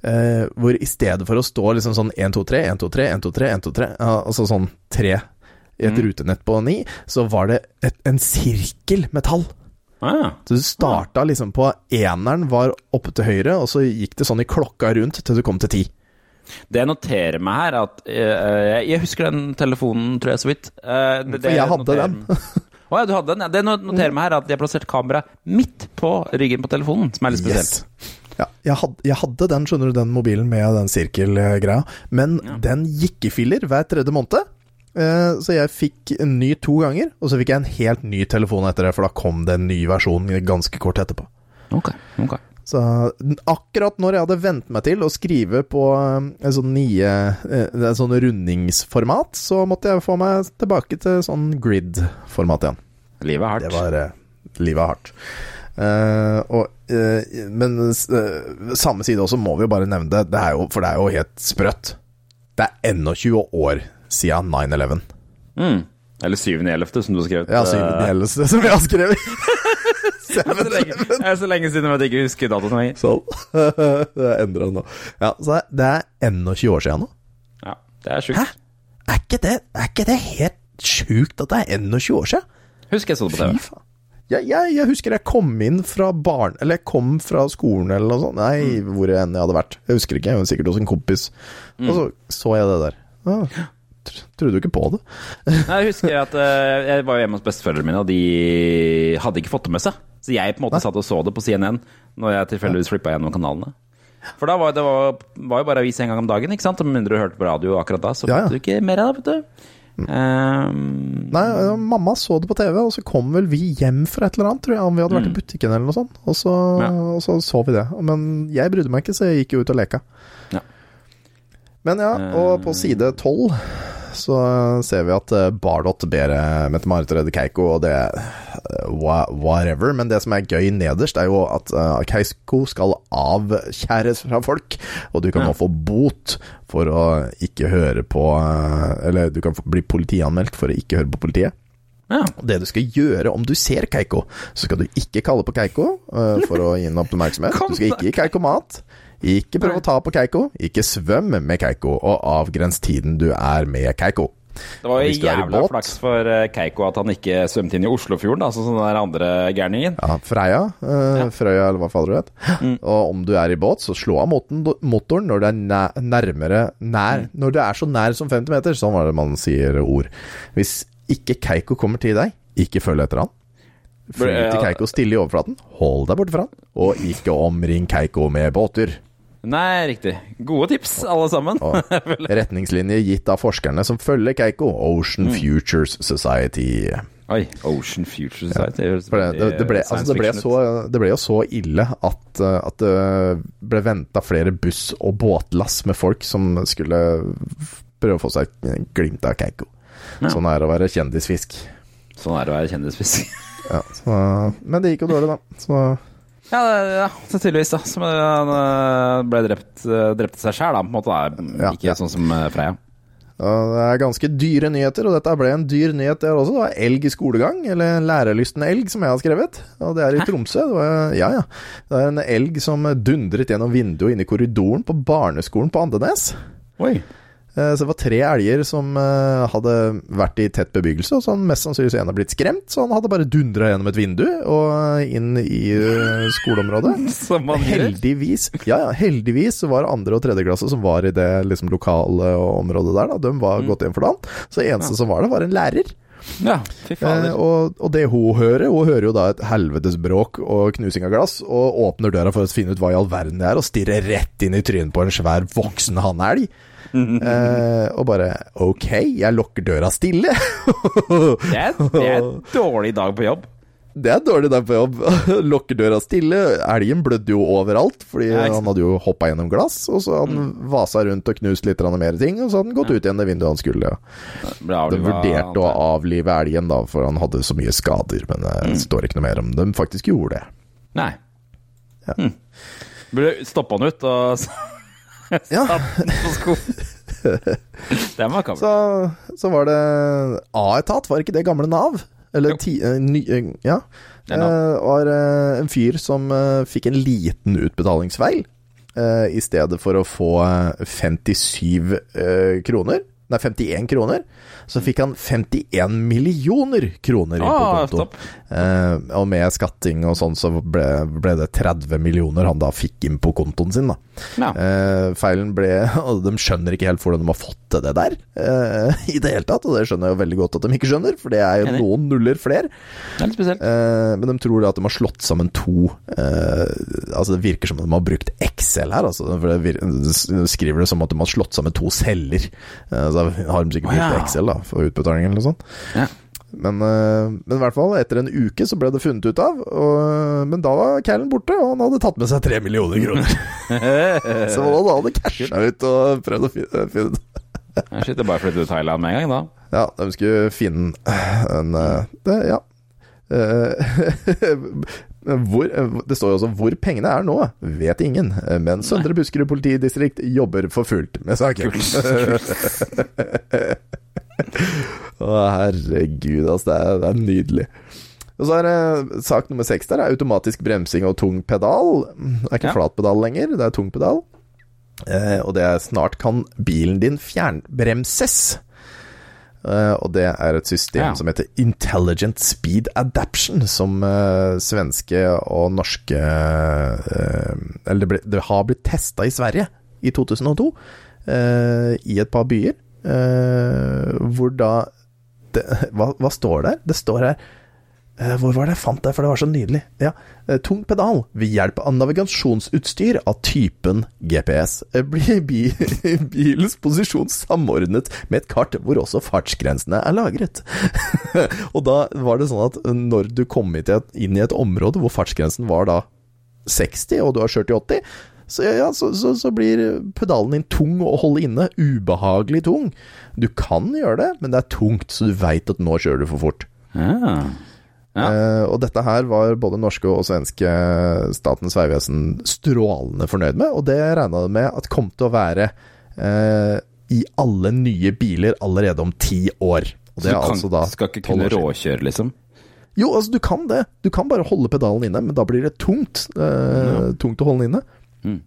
Eh, hvor i stedet for å stå liksom sånn 1, 2, 3, 1, 2, 3, 1, 2, 3, 1, 2, 3 ja, Altså sånn tre i et Mm. rutenett på ni, så var det et, en sirkel med tall. Ah, Så du starta liksom på eneren var oppe til høyre, og så gikk det sånn i klokka rundt til du kom til ti. det jeg noterer meg her, at eh, Jeg husker den telefonen, tror jeg, så vidt. Eh, det- For jeg hadde noterer- den. Å ja, du hadde den? Ja. Det not- noterer meg her at de har plassert kamera midt på ryggen på telefonen, som er litt spesielt. Ja, jeg hadde, jeg hadde den, skjønner du, den mobilen med den sirkelgreia, men den gikk i filler hver tredje måned. Eh, Så jeg fikk en ny to ganger, og så fikk jeg en helt ny telefon etter det, for da kom det en ny versjon ganske kort etterpå. Ok, ok. Så akkurat når jeg hadde vent meg til å skrive på eh, en sånn nye eh, En sånn rundingsformat, så måtte jeg få meg tilbake til sånn grid-format igjen. Livet er hardt. Det var Livet er hardt. Eh, og, uh, men uh, samme side også må vi jo bare nevne det, det er jo, for det er jo helt sprøtt. Det er ennå 20 år siden 9-11. Mm. Eller 7.11., som du har skrevet. Ja, Eh, syvende som jeg har skrevet. det er så lenge, det er så lenge siden at jeg ikke husker datoen lenger. Sånn. det er endra nå. Ja, så det er- ennå 20 år siden nå. Ja, det er Hæ? sjukt. Er ikke det, er ikke det helt sjukt at det er ennå 20 år siden? Husker jeg så det på Fy faen. Jeg, jeg, jeg husker jeg kom inn fra barn Eller jeg kom fra skolen eller noe sånt. Nei, hvor enn jeg hadde vært. Jeg husker ikke. Jeg var sikkert hos en kompis. Og så så jeg det der. Ah, tr- trodde jo ikke på det. Nei, Jeg husker at uh, jeg var hjemme hos besteforeldrene mine, og de hadde ikke fått det med seg. Så jeg på en måte satt og så det på CNN når jeg tilfeldigvis flippa gjennom kanalene. For da var det var, var jo bare avis en gang om dagen, ikke sant? Og Med mindre du hørte på radio akkurat da, så Ja, ja. du ikke mer av det, vet du. Ehm, Nei, mamma så det på TV, og så kom vel vi hjem fra et eller annet, tror jeg. Om vi hadde vært i butikken eller noe sånt. Og så, Ja. og så så vi det. Men jeg brydde meg ikke, så jeg gikk jo ut og leka. Ja. Men ja, og på side tolv så ser vi at eh, Bardot ber eh, Mette-Marit redde Keiko, og det eh, Whatever. Men det som er gøy nederst, er jo at Keiko skal avkjæres fra folk, og du kan nå få bot for å ikke høre på Eller du kan bli politianmeldt for å ikke høre på politiet. ja. Det du skal gjøre om du ser Keiko, så skal du ikke kalle på Keiko uh, for å gi henne oppmerksomhet. Du skal ikke gi Keiko mat. Ikke prøve å ta på Keiko. Ikke svøm med Keiko, og avgrens tiden du er med Keiko. Det var jo jævla båt- flaks for eh, Keiko at han ikke svømte inn i Oslofjorden, sånn som den der andre gærningen. Ja, Freia, eh, Frøya eller hva fader du vet. Og om du er i båt, så slå av motoren når det er næ- nærmere nær Når det er så nær som 50 meter. Sånn var det man sier ord. Hvis ikke Keiko kommer til deg, ikke følg etter han. Fly til Keiko stille i overflaten, hold deg borte fra han, og ikke omring Keiko med båter. Nei, riktig. Gode tips, alle sammen. Retningslinjer gitt av forskerne som følger Keiko, Ocean Futures Society. Oi, Ocean Future Society. det, det, det, ble, altså det, ble så, det ble jo så ille at, uh, at det ble venta flere buss- og båtlass med folk som skulle prøve å få seg et glimt av Keiko. Sånn er det å være kjendisfisk. Sånn er det å være kjendisfisk. Ja, så, men det gikk jo dårlig, da. Så Ja, ja, tydeligvis, da. Som eh, han eh, ble drept, drept seg sjæl, da. På en måte, da. Ikke ja. sånn som eh, Freya. Det er ganske dyre nyheter, og dette ble en dyr nyhet der også. Det var elg i skolegang, eller en lærelysten elg, som jeg har skrevet. Og det er i Tromsø. Det var, ja, ja. Det er en elg som dundret gjennom vinduet inne i korridoren på barneskolen på Andenes. Oi. Eh, Så det var tre elger som eh, hadde vært i tett bebyggelse, og så han mest sannsynligvis en har blitt skremt, så han hadde bare dundra gjennom et vindu og inn i eh, skoleområdet. Som man. Heldigvis ja, ja, heldigvis så var det andre- og tredjeklasse som var i det liksom, lokale området der, da, de Mm. var gått inn for dagen. Så eneste som var der, var en lærer. Ja, Eh, og, og det hun hører, hun hører jo da et helvetes bråk og knusing av glass, og åpner døra for å finne ut hva i all verden det er, og stirrer rett inn i trynet på en svær voksen hannelg. Eh, og bare Ok, jeg lukker døra stille. Det er, det er en dårlig dag på jobb. Det er dårlig dag på jobb. Lukker døra stille. Elgen blødde jo overalt, fordi Ja, han hadde jo hoppa gjennom glass. Og så han han vasa rundt og knust litt mer ting, og så hadde han gått ut igjen det vinduet han skulle. Ja. De vurderte å avlive elgen, da, for han hadde så mye skader. Men det står ikke noe mer om de faktisk gjorde det. Nei. Ja. Mm. Burde stoppa han ut og Ja. på sko. Det er makabert. Så, så var det A-etat, var ikke det gamle Nav? Eller ti, eh, ny, eh, ja. Det. Eh, var en fyr som fikk en liten utbetalingsfeil. I stedet for å få eh, 57 eh, kroner, nei 51 kroner, så fikk han 51 millioner kroner inn på Ah, konto. topp. Eh, og med skatting og sånn, så ble, ble det 30 millioner han da fikk inn på kontoen sin, da. Ja. Eh, feilen ble Og de skjønner ikke helt hvordan de har fått til det der, eh, i det hele tatt. Og det skjønner jeg jo veldig godt at de ikke skjønner, for det er jo noen nuller flere. Er. Eh, men de tror da at de har slått sammen to eh, Altså Det virker som om de har brukt Excel her. Altså, for det skriver det som at de har slått sammen to celler. Eh, så har de sikkert brukt Excel da for utbetaling eller noe sånt. Ja. Men, eh, men i hvert fall, etter en uke så ble det funnet ut av. Og, men da var Callen borte, og han hadde tatt med seg tre millioner kroner. så han hadde casha ut og prøvd å finne, finne ut Shit, det bare å flytte til Thailand med en gang, da. Ja, de skulle finne en eh, det, Ja. Eh, hvor, eh, det står jo også 'hvor pengene er nå', vet ingen. Eh, Men Søndre Buskerud politidistrikt jobber for fullt med saken. Å, herregud, altså. Det er, det er nydelig. Og så er det sak nummer seks der. er Automatisk bremsing og tung pedal. Det er ikke Ja. flat pedal lenger, det er tung pedal. Eh, og det er snart kan bilen din fjernbremses. Uh, og det er et system Ja. som heter Intelligent Speed Adaption, som uh, svenske og norske uh, Eller det, ble, det har blitt testa i Sverige i 2002, eh, i et par byer, hvor da det, hva, hva står der? Det står her eh, Hvor var det jeg fant det, for det var så nydelig. Ja, eh, Tung pedal ved hjelp av navigasjonsutstyr av typen GPS. Eh, Blir bi bilens posisjon samordnet med et kart hvor også fartsgrensene er lagret. og da var det sånn at når du kom inn i et område hvor fartsgrensen var da 60, og du har kjørt i 80, så, ja, så, så, så blir pedalen din tung å holde inne. Ubehagelig tung. Du kan gjøre det, men det er tungt, så du veit at nå kjører du for fort. Ja. Ja. Uh, og dette her var både norske og svenske Statens vegvesen strålende fornøyd med, og det regna de med at kom til å være uh, i alle nye biler allerede om ti år. Og Så du kan, altså da skal ikke kunne råkjøre, liksom? Jo, altså du kan det. Du kan bare holde pedalen inne, men da blir det tungt. Eh, Tungt å holde den inne. Mm.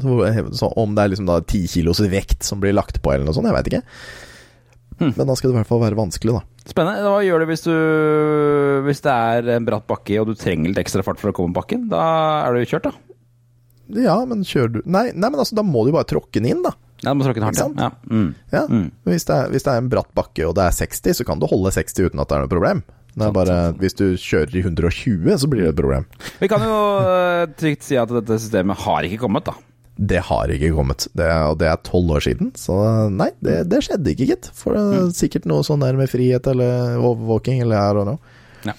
Så, så om det er liksom da ti kilos vekt som blir lagt på, eller noe sånt, jeg veit ikke. Mm. Men da skal det i hvert fall være vanskelig, da. Spennende. Hva gjør du hvis, du hvis det er en bratt bakke og du trenger litt ekstra fart for å komme bakken? Da er du kjørt, da. Ja, men kjører du Nei, nei men altså, da må du bare tråkke den inn, da. Ja, du må tråkke den hardt, ja. Mm. Ja. Mm. Hvis, det er, hvis det er en bratt bakke og det er 60, så kan du holde 60 uten at det er noe problem. Det er bare. Hvis du kjører i 120, så blir det et problem. Vi kan jo øh, trygt si at dette systemet har ikke kommet, da. Det har ikke kommet, det og det er tolv år siden. Så nei, det, det skjedde ikke, gitt. For det er sikkert noe sånn der med frihet eller overvåking eller her og nå. Ja.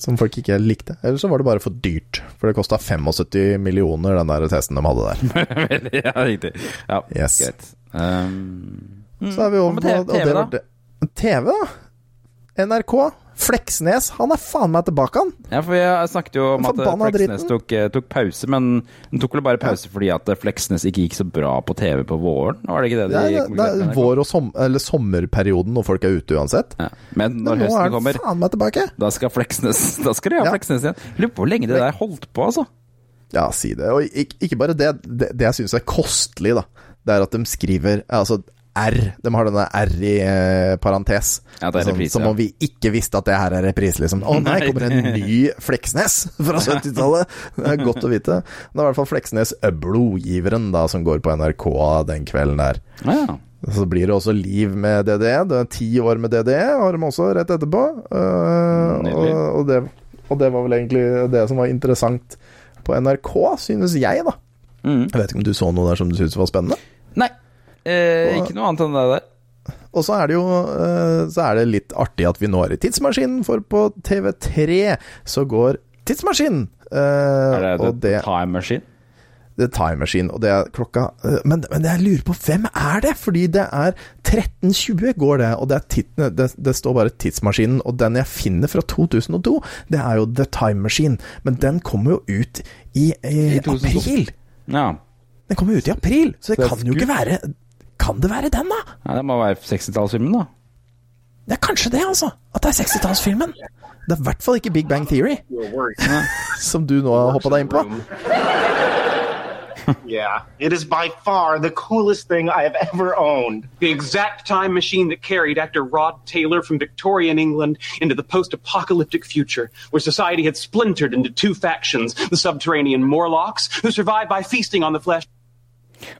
Som folk ikke likte. Eller så var det bare for dyrt. For det kosta 75 millioner, den der testen de hadde der. ja, riktig. Ja, Yes. greit. Um, Så er vi over på TV, da? TV, da? NRK. Fleksnes, han er faen meg tilbake, han. Ja, for jeg snakket jo om at Fleksnes tok, eh, tok pause, men den tok vel bare pause fordi at Fleksnes ikke gikk så bra på TV på våren? Var det ikke det Det de er, det konkluderte er vår- og som, eller sommerperioden når folk er ute uansett. Ja. Men når Men høsten han kommer, faen meg tilbake. da skal Fleksnes Da skal de ha Ja. Fleksnes igjen. Lurer på hvor lenge det der holdt på, altså. Ja, si det. Og ikke, ikke bare det. Det, det jeg syns er kostelig, da, det er at de skriver Altså R. De har denne R i eh, parentes. Ja, det er Sånn, reprise, som om vi ikke visste at det her er reprise, liksom. Å nei, kommer kommer en ny Fleksnes fra 70-tallet? Det er godt å vite. Det er i hvert fall Fleksnes Blodgiveren, da, som går på NRK den kvelden der. Ja. Så blir det også Liv med DDE. Det er ti år med DDE, har de også rett etterpå. Uh, og, og, det, og det var vel egentlig det som var interessant på NRK, synes jeg, da. Mm. Jeg vet ikke om du så noe der som du syntes var spennende? Nei, eh, ikke noe annet enn det der. Og så er det jo eh, Så er det litt artig at vi nå er i tidsmaskinen, for på TV3 så går Tidsmaskinen. Eh, Er det det Time Machine? The Time Machine, og det er klokka eh, Men, men jeg lurer på hvem er det? Fordi det er 13.20 går det, og det, er tit, det, det står bare Tidsmaskinen. Og den jeg finner fra 2002, det er jo The Time Machine. Men den kommer jo ut i, i, I april. Ja. Den kommer ut i april, så det Det kan jo ikke være Kan det være den, da? ja. Det må være 60-tallsfilmen, da. Det er kanskje det, altså. At det er 60-tallsfilmen. Det er i hvert fall ikke Big Bang Theory, som du nå har hoppa deg inn på. Yeah, it is by far the coolest thing I have ever owned. The exact time machine that carried actor Rod Taylor from Victorian England into the post apocalyptic future, where society had splintered into two factions the subterranean Morlocks, who survived by feasting on the flesh.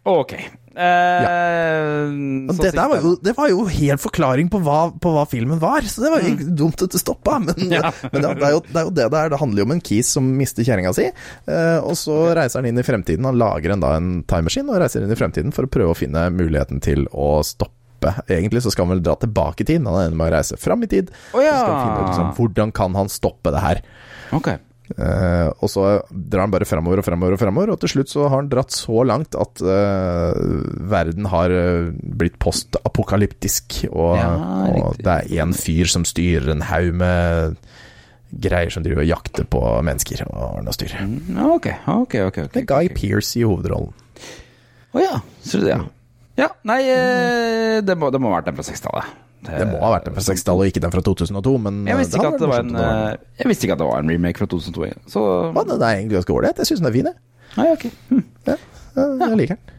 Ok. Eh, Og så det, der var jo, det var jo helt forklaring på hva, på hva filmen var, så det var jo mm. dumt at det stoppa. Men. Ja. men det, det, er jo, det er jo det det er. Det handler jo om en kis som mister kjerringa si, eh, og så reiser han inn i fremtiden. Han lager en, da en time machine og reiser inn i fremtiden for å prøve å finne muligheten til å stoppe. Egentlig så skal han vel dra tilbake i tid, han ender med å reise fram i tid. Oh, ja. Finne ut liksom, hvordan kan han stoppe det her. Ok. Eh, og så drar han bare fremover og fremover og fremover, og til slutt så har han dratt så langt at uh, verden har eh, blitt postapokalyptisk, og, Ja, og det er én fyr som styrer en haug med greier som driver og jakter på mennesker og noe styr. Ja, ok, ok, ok. ok, Med Guy okay. Pearce i hovedrollen. Å ja, ser du det, ja. Ja, nei, det må, det må ha vært den fra 60-tallet. Det må ha vært den fra 60-tallet, og ikke den fra 2002, men Jeg visste, eh, ikke at det var en, eh, jeg visste ikke at det var en remake fra 2002. jeg. Så den er egentlig ganske ålreit. Jeg syns den er fin, jeg. Nei, ok. Hm. Ja, jeg liker den.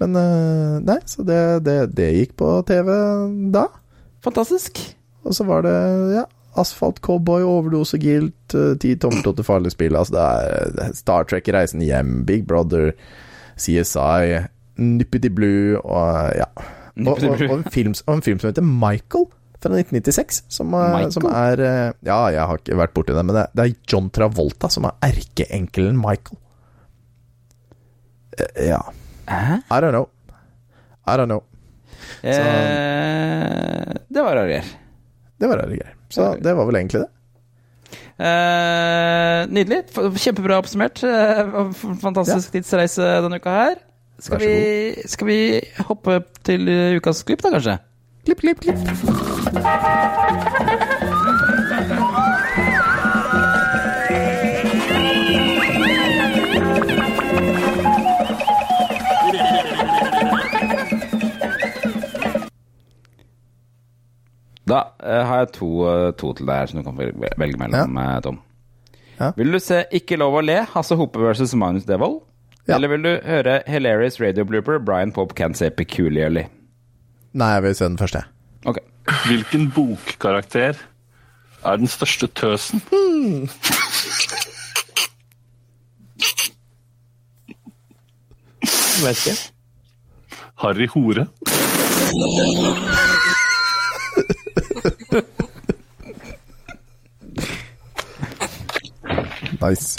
Men eh, nei, så det, det, det gikk på TV da. Fantastisk. Og så var det ja, Asfalt Cowboy, Overdose Guilt, Ti Ti til farlige spill. Altså det er Star Trek Reisen hjem, Big Brother, CSI, Nippity Blue og ja. Og, og, og, en film, og en film som heter Michael. Fra 1996, som, er- som er eh, Ja, jeg har ikke vært borti det, men det, det er John Travolta som er erkeenkelen Michael. Eh, Ja. Hæ? I don't know. I don't know. Eh, det var rare greier. Det var rare greier. Så det var vel egentlig det. Eh, nydelig. Kjempebra oppsummert. Eh, Fantastisk tidsreise denne uka her. Skal vi, skal vi hoppe til eh, ukas klipp, da, kanskje? Klipp, klipp, klipp. Da eh, har jeg to, eh, to til deg her som du kan velge velge mellom, ja. Tom. Ja. Vil du se Ikke lov å le, Hasse Hope versus Magnus Devold? Ja. Eller vil du høre Hilarious Radio Blooper, Brian Pope Can't Say Peculiarly? Nei, jeg vil se den første. Ok. Hvilken bokkarakter er den største tøsen? Vet ikke. Harry Hore. Nice.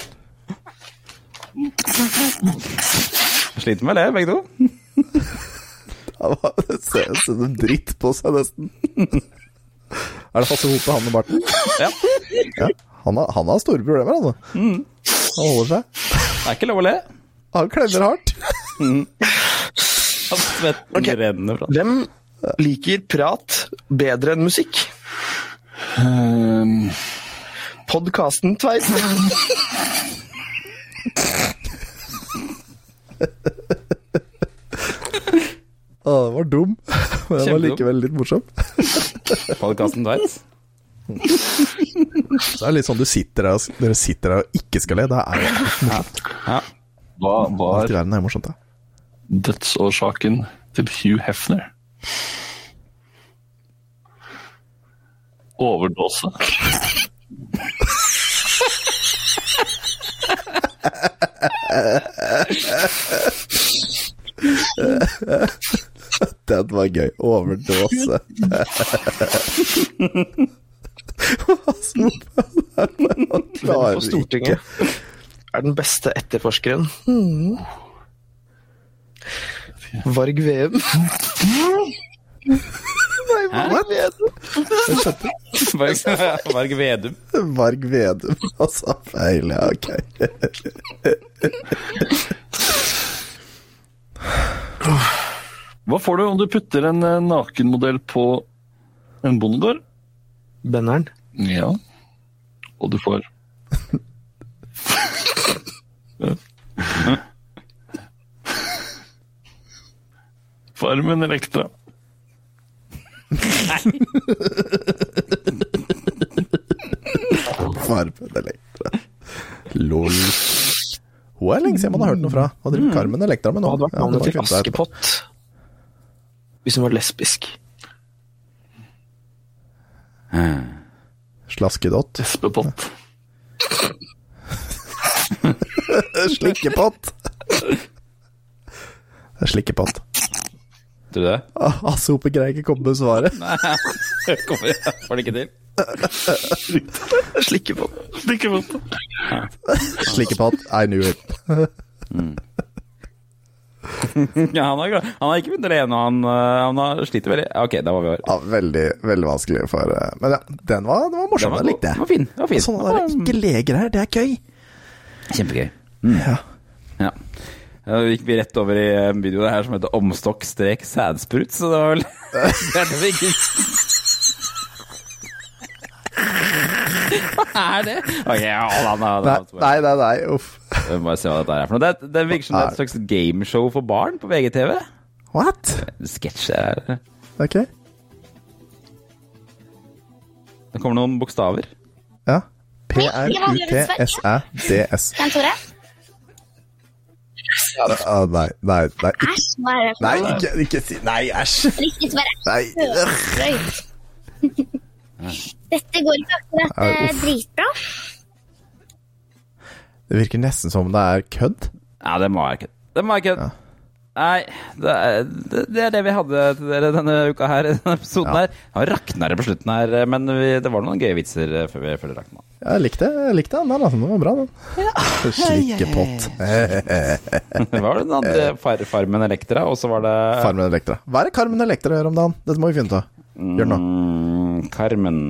Sliter med le, begge to. Det ser ut som en dritt på seg, nesten. Er det Hasse Hope, han med barten? Ja. Ja, han, har, han har store problemer, altså. Han holder seg. Det er ikke lov å le. Han klemmer hardt. Han Svetten renner fra Hvem liker prat bedre enn musikk? Um, Podkasten Tveit. Å, det var dum, men den var likevel litt morsom. podkasten Tveits. Så det er litt sånn du sitter der dere sitter der og ikke skal le. Da er det morsomt. Ja. hva var er morsomt, dødsårsaken til Hugh Hefner? Overdose. Den var gøy. Overdåse. Han klarer på Stortinget er den beste etterforskeren? Hmm. Varg Veum. Nei, Varg Vedum. Varg Vedum. Varg Vedum, altså. Feil, ja, ok. Hva får du om du putter en eh, nakenmodell på en bondegård? Benneren. Ja. Og du får Farmen Elektra. Farmen Elektra. Lol. Hun er lenge siden man har hørt noe fra. Hva driver Carmen Elektra med nå? Hadde vært navnet var til. Askepott hvis hun var lesbisk? Slaskedott. Espepott. Slikkepott. Slikkepott. Tror du det? Ah, Asse Hope greier ikke komme med svaret. Nei, kommer får det ikke til. Slikkepott. Slikkepott. Slikkepott. I knew it. Ja, han, har, han har ikke vunnet det le han, øh, han har sliter veldig. Ok, da var vi over. Ja, veldig, veldig vanskelig for eh, Men ja, den var, den var morsom. Den var Den likte. Den var fin, den var fin. Sånne der ikke-leger her, det er gøy. Kjempegøy. Ja. Ja. Gikk vi rett over i en video her som heter Omstokk strek sædsprut, så det var vel det er det vi ikke Hva er det? Ok, ja, Nei, nei, nei, nei, uff. Vi må bare se hva dette er for noe. Det, det virker som det er et slags gameshow for barn på VGTV. What? Sketsjer her. Ok. Det kommer noen bokstaver. Ja. P-r-u-t-s-æ-d-s. Jan Tore? Ah, nei, nei, nei. ikke- Æsj, hva er det for Nei, ikke, ikke si Nei, æsj. Nei. Dette går ikke akkurat Ja, eh, dritbra. Det virker nesten som det er kødd. Ja, det må være kødd. Det må være kødd. Nei, det er, det, det er det vi hadde til dere denne uka her. Denne episoden her. Det rakna det på slutten her, men vi, det var noen gøye vitser eh, før, vi, før det rakna. Jeg likte, jeg likte den, der, altså. Den var bra, den. Slikkepott. Det var den andre far, Farmen Elektra, og så var det Farmen Elektra. Hva er det Carmen Elektra gjør om dagen? Dette må vi finne ut av. Gjør det nå. Mm, Carmen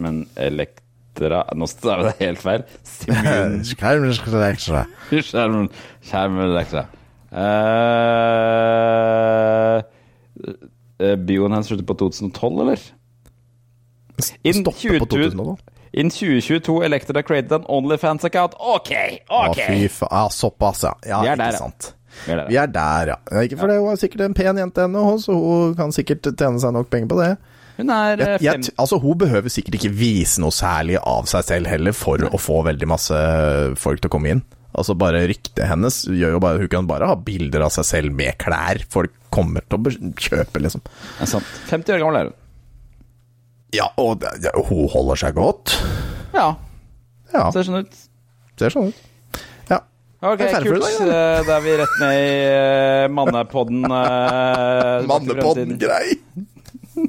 Men Elektra Nå står det helt feil. Simon Carmen Uh, bioen hans slutter på 2012, eller? In Stopper på 20, 2012. In 2022 Elektra created an Onlyfans-account. OK! ok! ok fy faen. Ja, såpass, ja. ja Vi er ikke der, ja. sant. Vi er der, Vi er der, ja. Ikke for det, hun er sikkert en pen jente ennå, så hun kan sikkert tjene seg nok penger på det. Hun er eh, Jeg, jeg, altså, hun behøver sikkert ikke vise noe særlig av seg selv heller for å få veldig masse folk til å komme inn. Altså bare Ryktet hennes gjør jo bare Hun kan bare ha bilder av seg selv med klær. Folk kommer til å kjøpe, liksom. Det er sant. 50 år gammel er hun. Ja, og det, ja, hun holder seg godt. Ja. Ja, Ser sånn ut. ser sånn ut. Ja. Ok, kult. Eh, Da er vi rett ned i eh, mannepodden. eh, Mannepodden grei.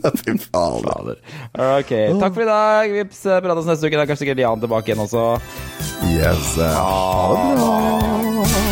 Fy fader. Ok. Takk for i dag. Vi eh, prates neste uke. Det er kanskje sikkert Jan tilbake igjen også. Yes. Ha det bra.